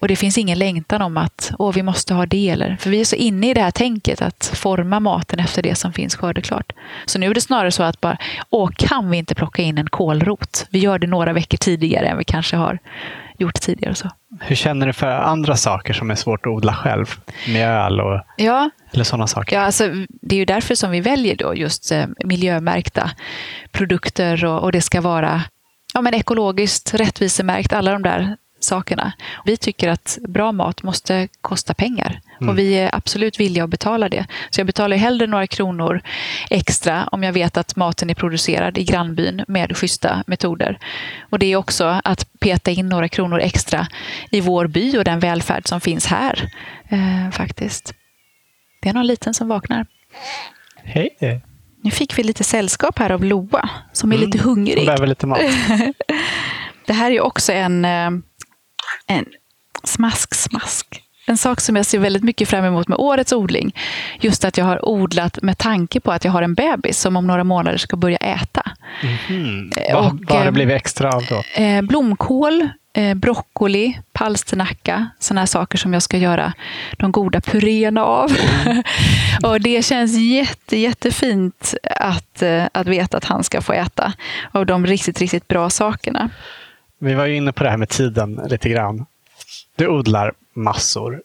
Och det finns ingen längtan om att Åh, vi måste ha det. Eller, för vi är så inne i det här tänket att forma maten efter det som finns skördeklart. Så nu är det snarare så att bara, Åh, kan vi inte plocka in en kålrot? Vi gör det några veckor tidigare än vi kanske har gjort tidigare. Så. Hur känner du för andra saker som är svårt att odla själv? Mjöl och ja. eller sådana saker? Ja, alltså, det är ju därför som vi väljer då just eh, miljömärkta produkter och, och det ska vara ja, men ekologiskt, rättvisemärkt, alla de där sakerna. Vi tycker att bra mat måste kosta pengar mm. och vi är absolut villiga att betala det. Så jag betalar hellre några kronor extra om jag vet att maten är producerad i grannbyn med schyssta metoder. Och det är också att peta in några kronor extra i vår by och den välfärd som finns här. Eh, faktiskt. Det är någon liten som vaknar. Hej! Nu fick vi lite sällskap här av Loa som är mm. lite hungrig. Hon behöver lite mat. det här är också en eh, en smask, smask. En sak som jag ser väldigt mycket fram emot med årets odling, just att jag har odlat med tanke på att jag har en bebis som om några månader ska börja äta. Mm. Vad, vad har det blivit extra av då? Eh, blomkål, eh, broccoli, palsternacka, sådana saker som jag ska göra de goda puréerna av. Mm. och det känns jätte, jättefint att, eh, att veta att han ska få äta av de riktigt, riktigt bra sakerna. Vi var ju inne på det här med tiden lite grann. Du odlar massor.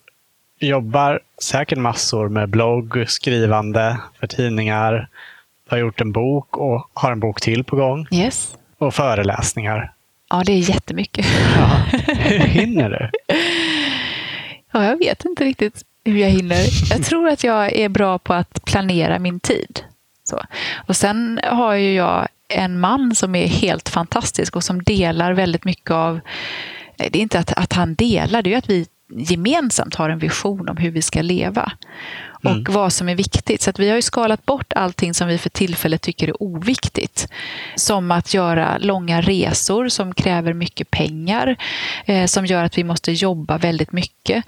Jobbar säkert massor med blogg, skrivande för tidningar. Har gjort en bok och har en bok till på gång. Yes. Och föreläsningar. Ja, det är jättemycket. Ja. Hur hinner du? Ja, jag vet inte riktigt hur jag hinner. Jag tror att jag är bra på att planera min tid. Så. Och sen har ju jag en man som är helt fantastisk och som delar väldigt mycket av... Det är inte att, att han delar, det är att vi gemensamt har en vision om hur vi ska leva och mm. vad som är viktigt. Så vi har ju skalat bort allting som vi för tillfället tycker är oviktigt. Som att göra långa resor som kräver mycket pengar, eh, som gör att vi måste jobba väldigt mycket.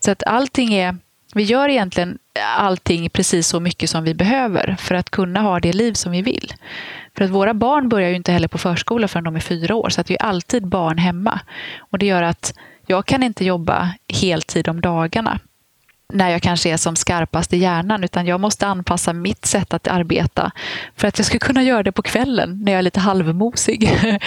Så att allting är vi gör egentligen allting precis så mycket som vi behöver för att kunna ha det liv som vi vill. För att våra barn börjar ju inte heller på förskola förrän de är fyra år, så att det är alltid barn hemma. Och det gör att jag kan inte jobba heltid om dagarna när jag kanske är som skarpast i hjärnan, utan jag måste anpassa mitt sätt att arbeta för att jag ska kunna göra det på kvällen när jag är lite halvmosig mm.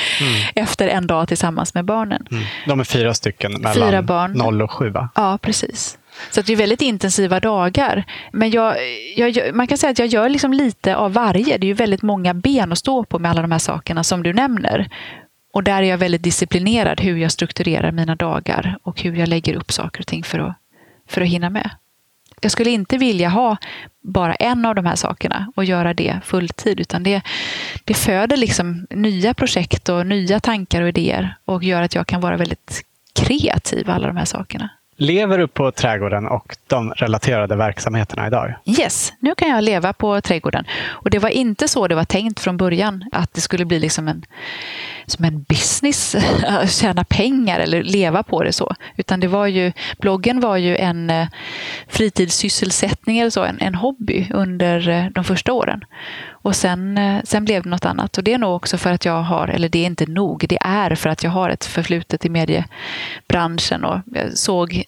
efter en dag tillsammans med barnen. Mm. De är fyra stycken mellan fyra barn. 0 och 7 va? Ja, precis. Så det är väldigt intensiva dagar. Men jag, jag, man kan säga att jag gör liksom lite av varje. Det är ju väldigt många ben att stå på med alla de här sakerna som du nämner. Och där är jag väldigt disciplinerad hur jag strukturerar mina dagar och hur jag lägger upp saker och ting för att, för att hinna med. Jag skulle inte vilja ha bara en av de här sakerna och göra det fulltid, utan det, det föder liksom nya projekt och nya tankar och idéer och gör att jag kan vara väldigt kreativ, alla de här sakerna. Lever du på trädgården och de relaterade verksamheterna idag? Yes, nu kan jag leva på trädgården. Och det var inte så det var tänkt från början, att det skulle bli liksom en, som en business, att tjäna pengar eller leva på det så. Utan det var ju, bloggen var ju en eh, fritidssysselsättning eller så, en, en hobby under eh, de första åren. Och sen, eh, sen blev det något annat. Och det är nog också för att jag har, eller det är inte nog, det är för att jag har ett förflutet i mediebranschen och såg eh,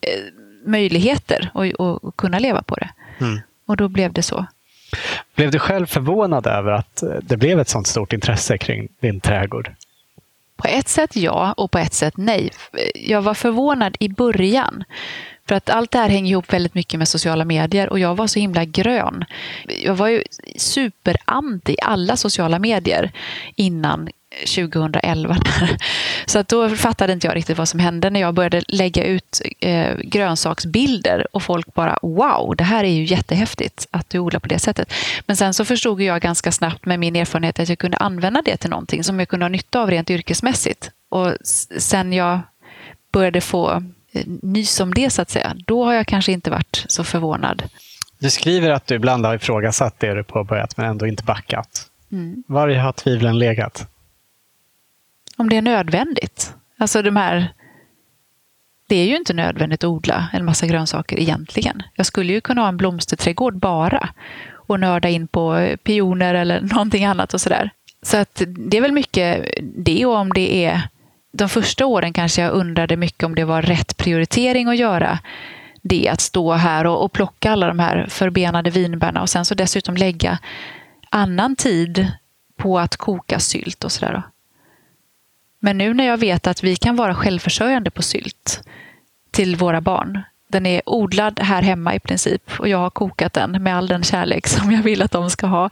möjligheter att kunna leva på det. Mm. Och då blev det så. Blev du själv förvånad över att eh, det blev ett sånt stort intresse kring din trädgård? På ett sätt ja och på ett sätt nej. Jag var förvånad i början. För att allt det här hänger ihop väldigt mycket med sociala medier och jag var så himla grön. Jag var ju superanti alla sociala medier innan 2011. Så att då fattade inte jag riktigt vad som hände när jag började lägga ut eh, grönsaksbilder och folk bara wow, det här är ju jättehäftigt att du odlar på det sättet. Men sen så förstod jag ganska snabbt med min erfarenhet att jag kunde använda det till någonting som jag kunde ha nytta av rent yrkesmässigt. Och sen jag började få nys om det så att säga, då har jag kanske inte varit så förvånad. Du skriver att du ibland har ifrågasatt det du påbörjat men ändå inte backat. Mm. Var har tvivlen legat? Om det är nödvändigt. Alltså de här... Det är ju inte nödvändigt att odla en massa grönsaker egentligen. Jag skulle ju kunna ha en blomsterträdgård bara och nörda in på pioner eller någonting annat och sådär. Så att det är väl mycket det och om det är de första åren kanske jag undrade mycket om det var rätt prioritering att göra det, att stå här och, och plocka alla de här förbenade vinbärna och sen så dessutom lägga annan tid på att koka sylt och sådär. Men nu när jag vet att vi kan vara självförsörjande på sylt till våra barn, den är odlad här hemma i princip och jag har kokat den med all den kärlek som jag vill att de ska ha.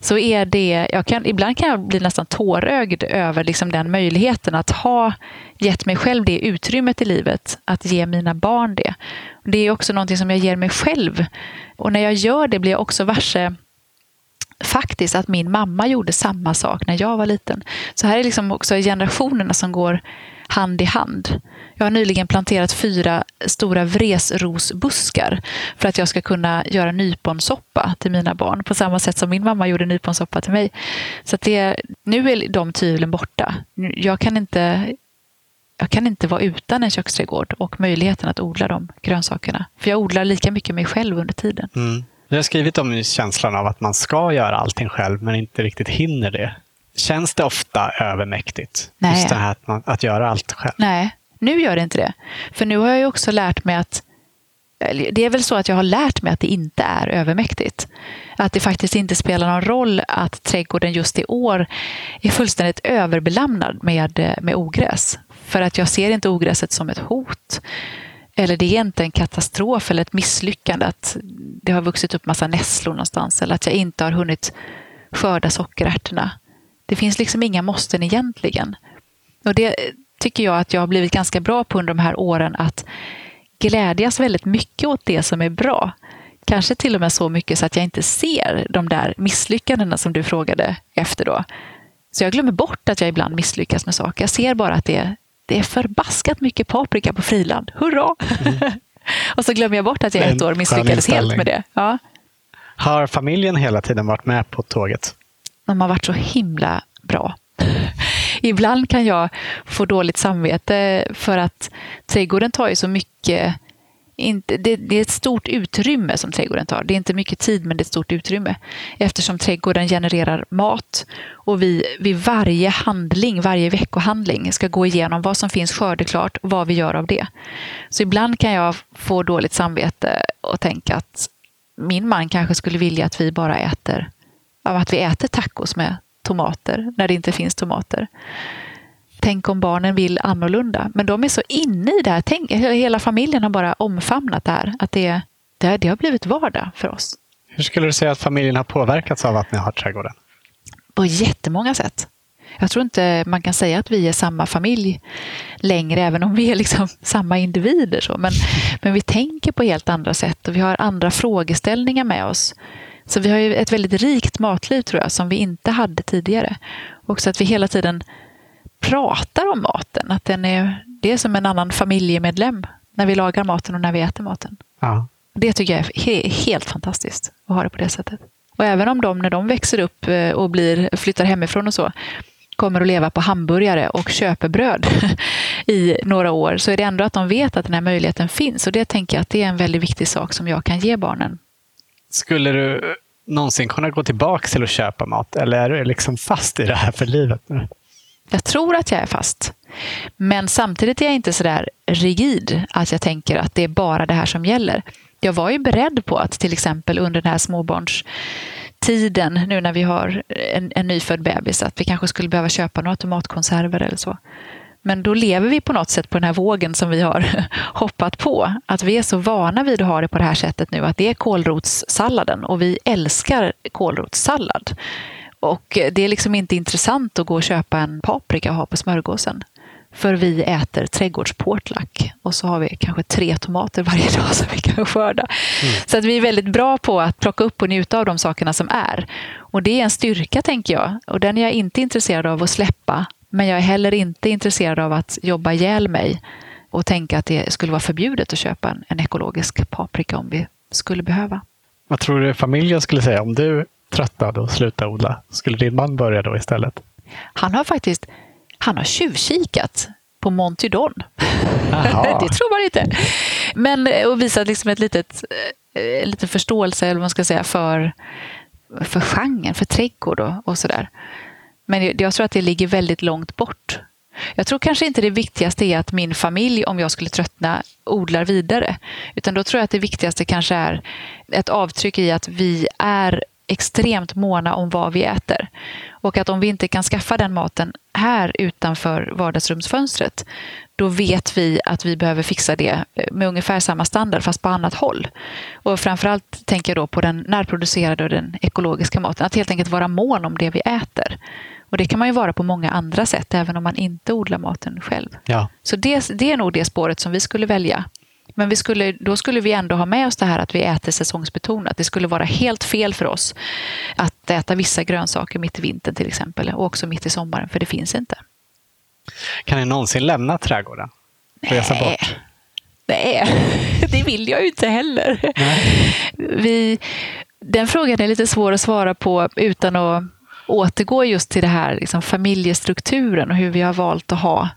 Så är det, jag kan, ibland kan jag bli nästan tårögd över liksom den möjligheten att ha gett mig själv det utrymmet i livet, att ge mina barn det. Det är också någonting som jag ger mig själv. Och när jag gör det blir jag också varse faktiskt att min mamma gjorde samma sak när jag var liten. Så här är liksom också generationerna som går hand i hand. Jag har nyligen planterat fyra stora vresrosbuskar för att jag ska kunna göra nyponsoppa till mina barn på samma sätt som min mamma gjorde nyponsoppa till mig. Så det, nu är de tvivlen borta. Jag kan, inte, jag kan inte vara utan en köksträdgård och möjligheten att odla de grönsakerna. För jag odlar lika mycket mig själv under tiden. Mm. Du har skrivit om känslan av att man ska göra allting själv men inte riktigt hinner det. Känns det ofta övermäktigt? Nej. Just det här att, man, att göra allt själv? Nej, nu gör det inte det. För nu har jag ju också lärt mig att det är väl så att jag har lärt mig att det inte är övermäktigt. Att det faktiskt inte spelar någon roll att trädgården just i år är fullständigt överbelamnad med, med ogräs. För att jag ser inte ogräset som ett hot. Eller det är inte en katastrof eller ett misslyckande att det har vuxit upp massa nässlor någonstans. Eller att jag inte har hunnit skörda sockerärtorna. Det finns liksom inga måsten egentligen. Och det tycker jag att jag har blivit ganska bra på under de här åren att glädjas väldigt mycket åt det som är bra. Kanske till och med så mycket så att jag inte ser de där misslyckandena som du frågade efter då. Så jag glömmer bort att jag ibland misslyckas med saker. Jag ser bara att det, det är förbaskat mycket paprika på friland. Hurra! Mm. och så glömmer jag bort att jag ett år misslyckades helt med det. Ja. Har familjen hela tiden varit med på tåget? De har varit så himla bra. Ibland kan jag få dåligt samvete för att trädgården tar ju så mycket inte, det, det, är ett stort utrymme som trädgården tar. Det är inte mycket tid, men det är ett stort utrymme. Eftersom trädgården genererar mat och vi vid varje handling, varje veckohandling, ska gå igenom vad som finns skördeklart och vad vi gör av det. Så ibland kan jag få dåligt samvete och tänka att min man kanske skulle vilja att vi bara äter av att vi äter tacos med tomater när det inte finns tomater. Tänk om barnen vill annorlunda. Men de är så inne i det här. Tänk, hela familjen har bara omfamnat det här. Att det, det, det har blivit vardag för oss. Hur skulle du säga att familjen har påverkats av att ni har trädgården? På jättemånga sätt. Jag tror inte man kan säga att vi är samma familj längre, även om vi är liksom samma individer. Så. Men, men vi tänker på helt andra sätt och vi har andra frågeställningar med oss så vi har ju ett väldigt rikt matliv tror jag, som vi inte hade tidigare. Också att vi hela tiden pratar om maten. Att den är, det är som en annan familjemedlem. när vi lagar maten och när vi äter maten. Ja. Det tycker jag är he helt fantastiskt att ha det på det sättet. Och även om de, när de växer upp eh, och blir, flyttar hemifrån och så, kommer att leva på hamburgare och köpebröd i några år, så är det ändå att de vet att den här möjligheten finns. Och det tänker jag att det är en väldigt viktig sak som jag kan ge barnen. Skulle du någonsin kunna gå tillbaka till att köpa mat? Eller är du liksom fast i det här för livet nu? Jag tror att jag är fast. Men samtidigt är jag inte så där rigid att jag tänker att det är bara det här som gäller. Jag var ju beredd på att till exempel under den här småbarnstiden, nu när vi har en, en nyfödd bebis, att vi kanske skulle behöva köpa några tomatkonserver eller så. Men då lever vi på något sätt på den här vågen som vi har hoppat på. Att vi är så vana vid att ha det på det här sättet nu, att det är kålrotssalladen och vi älskar kålrotssallad. Och det är liksom inte intressant att gå och köpa en paprika och ha på smörgåsen. För vi äter trädgårdsportlack och så har vi kanske tre tomater varje dag som vi kan skörda. Mm. Så att vi är väldigt bra på att plocka upp och njuta av de sakerna som är. Och det är en styrka tänker jag. Och den är jag inte intresserad av att släppa. Men jag är heller inte intresserad av att jobba ihjäl mig och tänka att det skulle vara förbjudet att köpa en, en ekologisk paprika om vi skulle behöva. Vad tror du familjen skulle säga om du tröttnade och slutade odla? Skulle din man börja då istället? Han har faktiskt han har tjuvkikat på Monty Don. det tror man inte. Men eh, och visat liksom ett litet, eh, lite förståelse eller vad man ska säga, för, för genren, för trädgård och, och sådär. Men jag tror att det ligger väldigt långt bort. Jag tror kanske inte det viktigaste är att min familj, om jag skulle tröttna, odlar vidare. Utan då tror jag att det viktigaste kanske är ett avtryck i att vi är extremt måna om vad vi äter. Och att om vi inte kan skaffa den maten här utanför vardagsrumsfönstret, då vet vi att vi behöver fixa det med ungefär samma standard fast på annat håll. Och framförallt tänker jag då på den närproducerade och den ekologiska maten. Att helt enkelt vara mån om det vi äter. Och det kan man ju vara på många andra sätt, även om man inte odlar maten själv. Ja. Så det, det är nog det spåret som vi skulle välja. Men vi skulle, då skulle vi ändå ha med oss det här att vi äter säsongsbetonat. Det skulle vara helt fel för oss att äta vissa grönsaker mitt i vintern till exempel och också mitt i sommaren, för det finns inte. Kan ni någonsin lämna trädgården? Resa Nej. bort? Nej, det vill jag ju inte heller. Vi, den frågan är lite svår att svara på utan att återgå just till det här liksom familjestrukturen och hur vi har valt att ha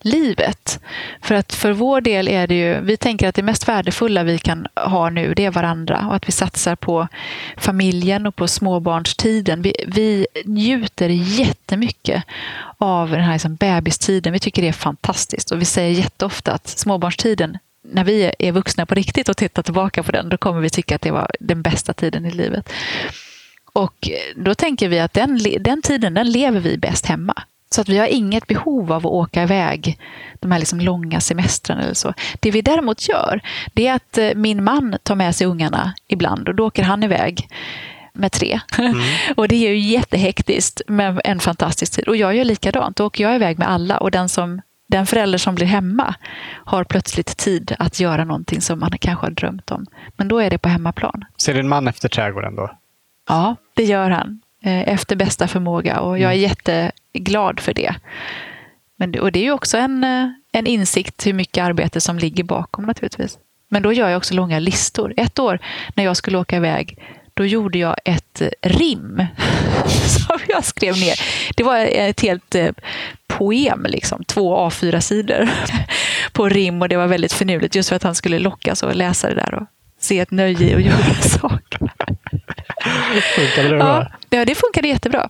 livet. För att för vår del är det ju, vi tänker att det mest värdefulla vi kan ha nu, det är varandra och att vi satsar på familjen och på småbarnstiden. Vi, vi njuter jättemycket av den här liksom bebistiden. Vi tycker det är fantastiskt och vi säger jätteofta att småbarnstiden när vi är vuxna på riktigt och tittar tillbaka på den, då kommer vi tycka att det var den bästa tiden i livet. Och då tänker vi att den, den tiden, den lever vi bäst hemma. Så att vi har inget behov av att åka iväg de här liksom långa semestrarna eller så. Det vi däremot gör, det är att eh, min man tar med sig ungarna ibland och då åker han iväg med tre. Mm. och det är ju jättehektiskt med en fantastisk tid. Och jag gör likadant. Då åker jag iväg med alla och den, som, den förälder som blir hemma har plötsligt tid att göra någonting som man kanske har drömt om. Men då är det på hemmaplan. Ser din man efter trädgården då? Ja, det gör han. Eh, efter bästa förmåga och jag är mm. jätteglad för det. Men, och det är ju också en, eh, en insikt hur mycket arbete som ligger bakom naturligtvis. Men då gör jag också långa listor. Ett år när jag skulle åka iväg, då gjorde jag ett rim som jag skrev ner. Det var ett helt eh, poem, liksom, två A4-sidor på rim och det var väldigt finurligt just för att han skulle lockas att läsa det där och se ett nöje i att göra saker. Funkade det bra? Ja, det funkade jättebra.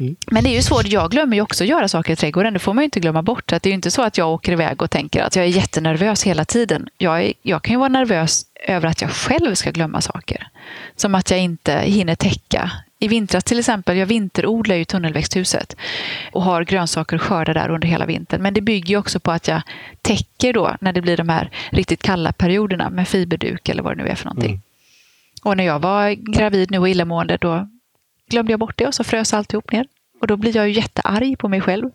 Mm. Men det är ju svårt. Jag glömmer ju också att göra saker i trädgården. Det får man ju inte glömma bort. Att det är ju inte så att jag åker iväg och tänker att jag är jättenervös hela tiden. Jag, är, jag kan ju vara nervös över att jag själv ska glömma saker. Som att jag inte hinner täcka. I vintras till exempel, jag vinterodlar ju tunnelväxthuset och har grönsaker och skördar där under hela vintern. Men det bygger ju också på att jag täcker då när det blir de här riktigt kalla perioderna med fiberduk eller vad det nu är för någonting. Mm. Och när jag var gravid nu och illamående då glömde jag bort det och så frös alltihop ner. Och då blir jag ju jättearg på mig själv.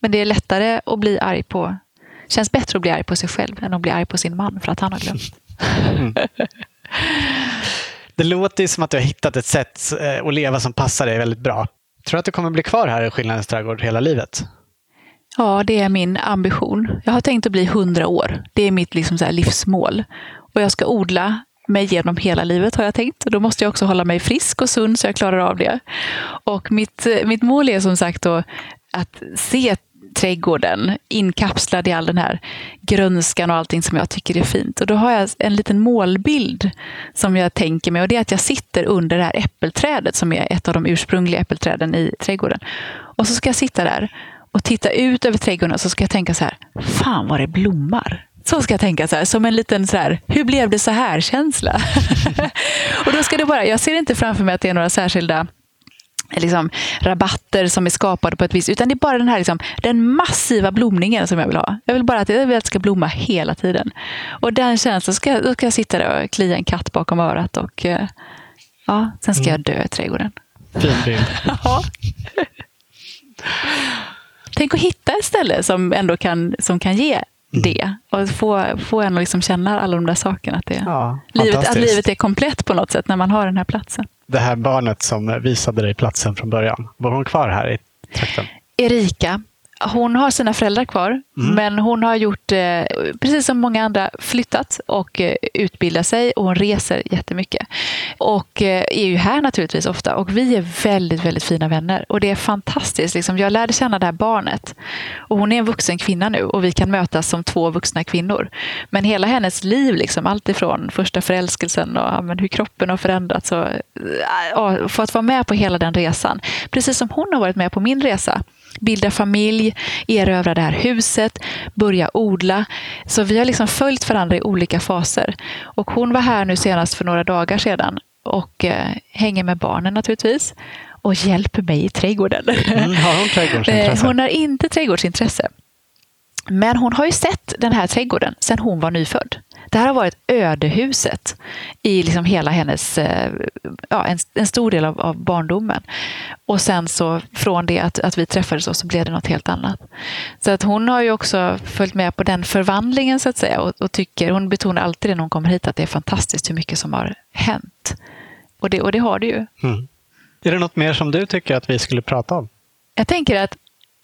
Men det är lättare att bli arg på, känns bättre att bli arg på sig själv än att bli arg på sin man för att han har glömt. Mm. Det låter som att du har hittat ett sätt eh, att leva som passar dig väldigt bra. Tror du att du kommer bli kvar här i Skillnadens trädgård hela livet? Ja, det är min ambition. Jag har tänkt att bli 100 år. Det är mitt liksom livsmål. Och jag ska odla mig genom hela livet har jag tänkt. Då måste jag också hålla mig frisk och sund så jag klarar av det. Och mitt, eh, mitt mål är som sagt då att se trädgården inkapslad i all den här grönskan och allting som jag tycker är fint. Och då har jag en liten målbild som jag tänker mig och det är att jag sitter under det här äppelträdet som är ett av de ursprungliga äppelträden i trädgården. Och så ska jag sitta där och titta ut över trädgården och så ska jag tänka så här, fan vad det blommar. Så ska jag tänka, så här, som en liten så här, hur blev det så här-känsla. och då ska det bara, jag ser inte framför mig att det är några särskilda liksom, rabatter som är skapade på ett vis, utan det är bara den här liksom, den massiva blomningen som jag vill ha. Jag vill bara att det ska blomma hela tiden. Och den känslan, ska, då ska jag sitta där och klia en katt bakom örat och eh, ja, sen ska mm. jag dö i trädgården. Fin bild. ja. Tänk att hitta ett ställe som ändå kan, som kan ge mm. Det. Och få, få en att liksom känna alla de där sakerna. Att, det, ja, livet, att livet är komplett på något sätt när man har den här platsen. Det här barnet som visade dig platsen från början, var hon kvar här i trakten? Erika, hon har sina föräldrar kvar, mm. men hon har gjort, eh, precis som många andra, flyttat och eh, utbildat sig och hon reser jättemycket. Och eh, är ju här naturligtvis ofta och vi är väldigt, väldigt fina vänner. Och det är fantastiskt. Liksom, jag lärde känna det här barnet. Och hon är en vuxen kvinna nu och vi kan mötas som två vuxna kvinnor. Men hela hennes liv, liksom, allt ifrån första förälskelsen och ja, hur kroppen har förändrats. Och, ja, för att vara med på hela den resan. Precis som hon har varit med på min resa bilda familj, erövra det här huset, börja odla. Så vi har liksom följt varandra i olika faser. Och hon var här nu senast för några dagar sedan och eh, hänger med barnen naturligtvis och hjälper mig i trädgården. Mm, har hon trädgårdsintresse? Eh, hon har inte trädgårdsintresse. Men hon har ju sett den här trädgården sedan hon var nyfödd. Det här har varit ödehuset i liksom hela hennes, eh, ja, en, en stor del av, av, barndomen. Och sen så från det att, att vi träffades så blev det något helt annat. Så att hon har ju också följt med på den förvandlingen så att säga och, och tycker, hon betonar alltid det när hon kommer hit att det är fantastiskt hur mycket som har hänt. Och det, och det har det ju. Mm. Är det något mer som du tycker att vi skulle prata om? Jag tänker att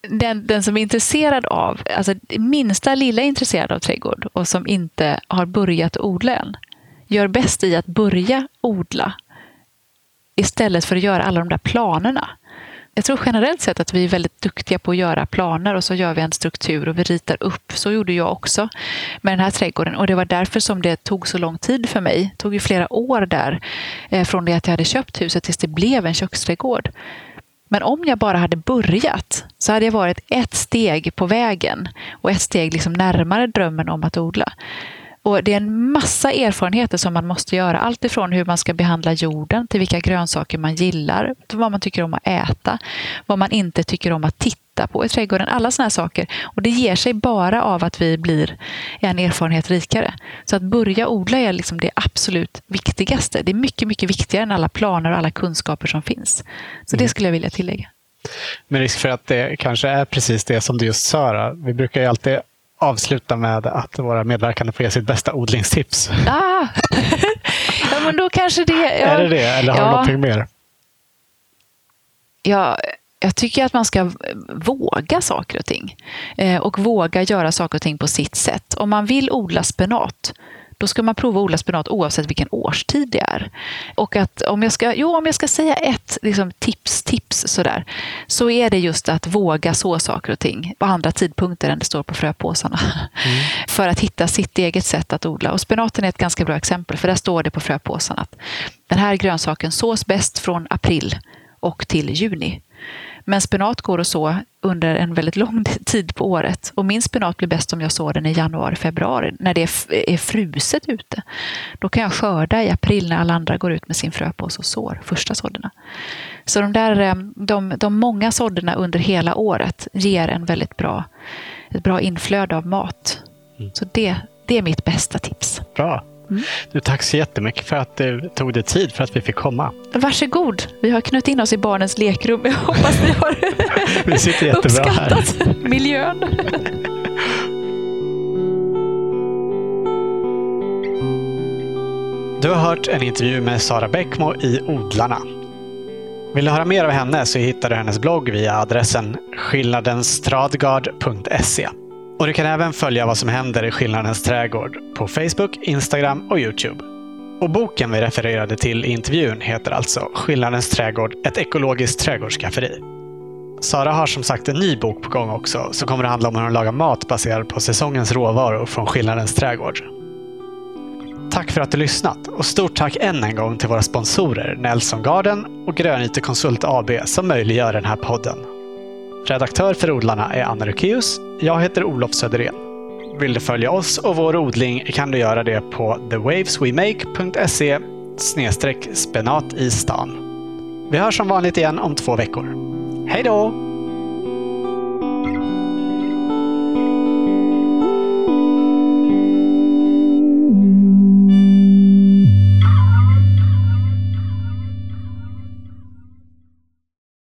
den, den som är intresserad av, alltså minsta lilla intresserad av trädgård och som inte har börjat odla än, gör bäst i att börja odla istället för att göra alla de där planerna. Jag tror generellt sett att vi är väldigt duktiga på att göra planer och så gör vi en struktur och vi ritar upp. Så gjorde jag också med den här trädgården och det var därför som det tog så lång tid för mig. Det tog ju flera år där eh, från det att jag hade köpt huset tills det blev en köksträdgård. Men om jag bara hade börjat så hade jag varit ett steg på vägen och ett steg liksom närmare drömmen om att odla. Och Det är en massa erfarenheter som man måste göra. Allt ifrån hur man ska behandla jorden till vilka grönsaker man gillar, vad man tycker om att äta, vad man inte tycker om att titta på i trädgården. Alla sådana här saker. Och Det ger sig bara av att vi blir en erfarenhet rikare. Så att börja odla är liksom det absolut viktigaste. Det är mycket, mycket viktigare än alla planer och alla kunskaper som finns. Så det mm. skulle jag vilja tillägga. Med risk för att det kanske är precis det som du just sa. Vi brukar ju alltid avsluta med att våra medverkande får ge sitt bästa odlingstips. Ah. ja, men då kanske det... Ja. Är det det, eller har ja. du någonting mer? Ja, jag tycker att man ska våga saker och ting. Eh, och våga göra saker och ting på sitt sätt. Om man vill odla spenat, då ska man prova att odla spenat oavsett vilken årstid det är. Och att om jag ska, jo, om jag ska säga ett liksom, tips, tips sådär, så är det just att våga så saker och ting på andra tidpunkter än det står på fröpåsarna. Mm. För att hitta sitt eget sätt att odla. Och spenaten är ett ganska bra exempel, för där står det på fröpåsarna att den här grönsaken sås bäst från april och till juni. Men spenat går att så under en väldigt lång tid på året. Och min spenat blir bäst om jag sår den i januari, februari, när det är fruset ute. Då kan jag skörda i april när alla andra går ut med sin fröpåse och sår första sådderna. Så de, där, eh, de, de många sådderna under hela året ger en väldigt bra, ett bra inflöde av mat. Mm. Så det, det är mitt bästa tips. Bra. Mm. Du, tack så jättemycket för att du tog dig tid för att vi fick komma. Varsågod. Vi har knutit in oss i barnens lekrum. Jag hoppas ni har vi sitter jättebra uppskattat här. miljön. Du har hört en intervju med Sara Bäckmo i Odlarna. Vill du höra mer av henne så hittar du hennes blogg via adressen skillnadenstradgard.se. Och du kan även följa vad som händer i Skillnadens trädgård på Facebook, Instagram och Youtube. Och boken vi refererade till i intervjun heter alltså Skillnadens trädgård, ett ekologiskt trädgårdsskafferi. Sara har som sagt en ny bok på gång också som kommer att handla om hur hon lagar mat baserad på säsongens råvaror från Skillnadens trädgård. Tack för att du lyssnat och stort tack än en gång till våra sponsorer Nelson Garden och Grönyte Konsult AB som möjliggör den här podden. Redaktör för odlarna är Anna Rukeus. Jag heter Olof Söderén. Vill du följa oss och vår odling kan du göra det på thewaveswemake.se spenat i stan. Vi hörs som vanligt igen om två veckor. Hej då!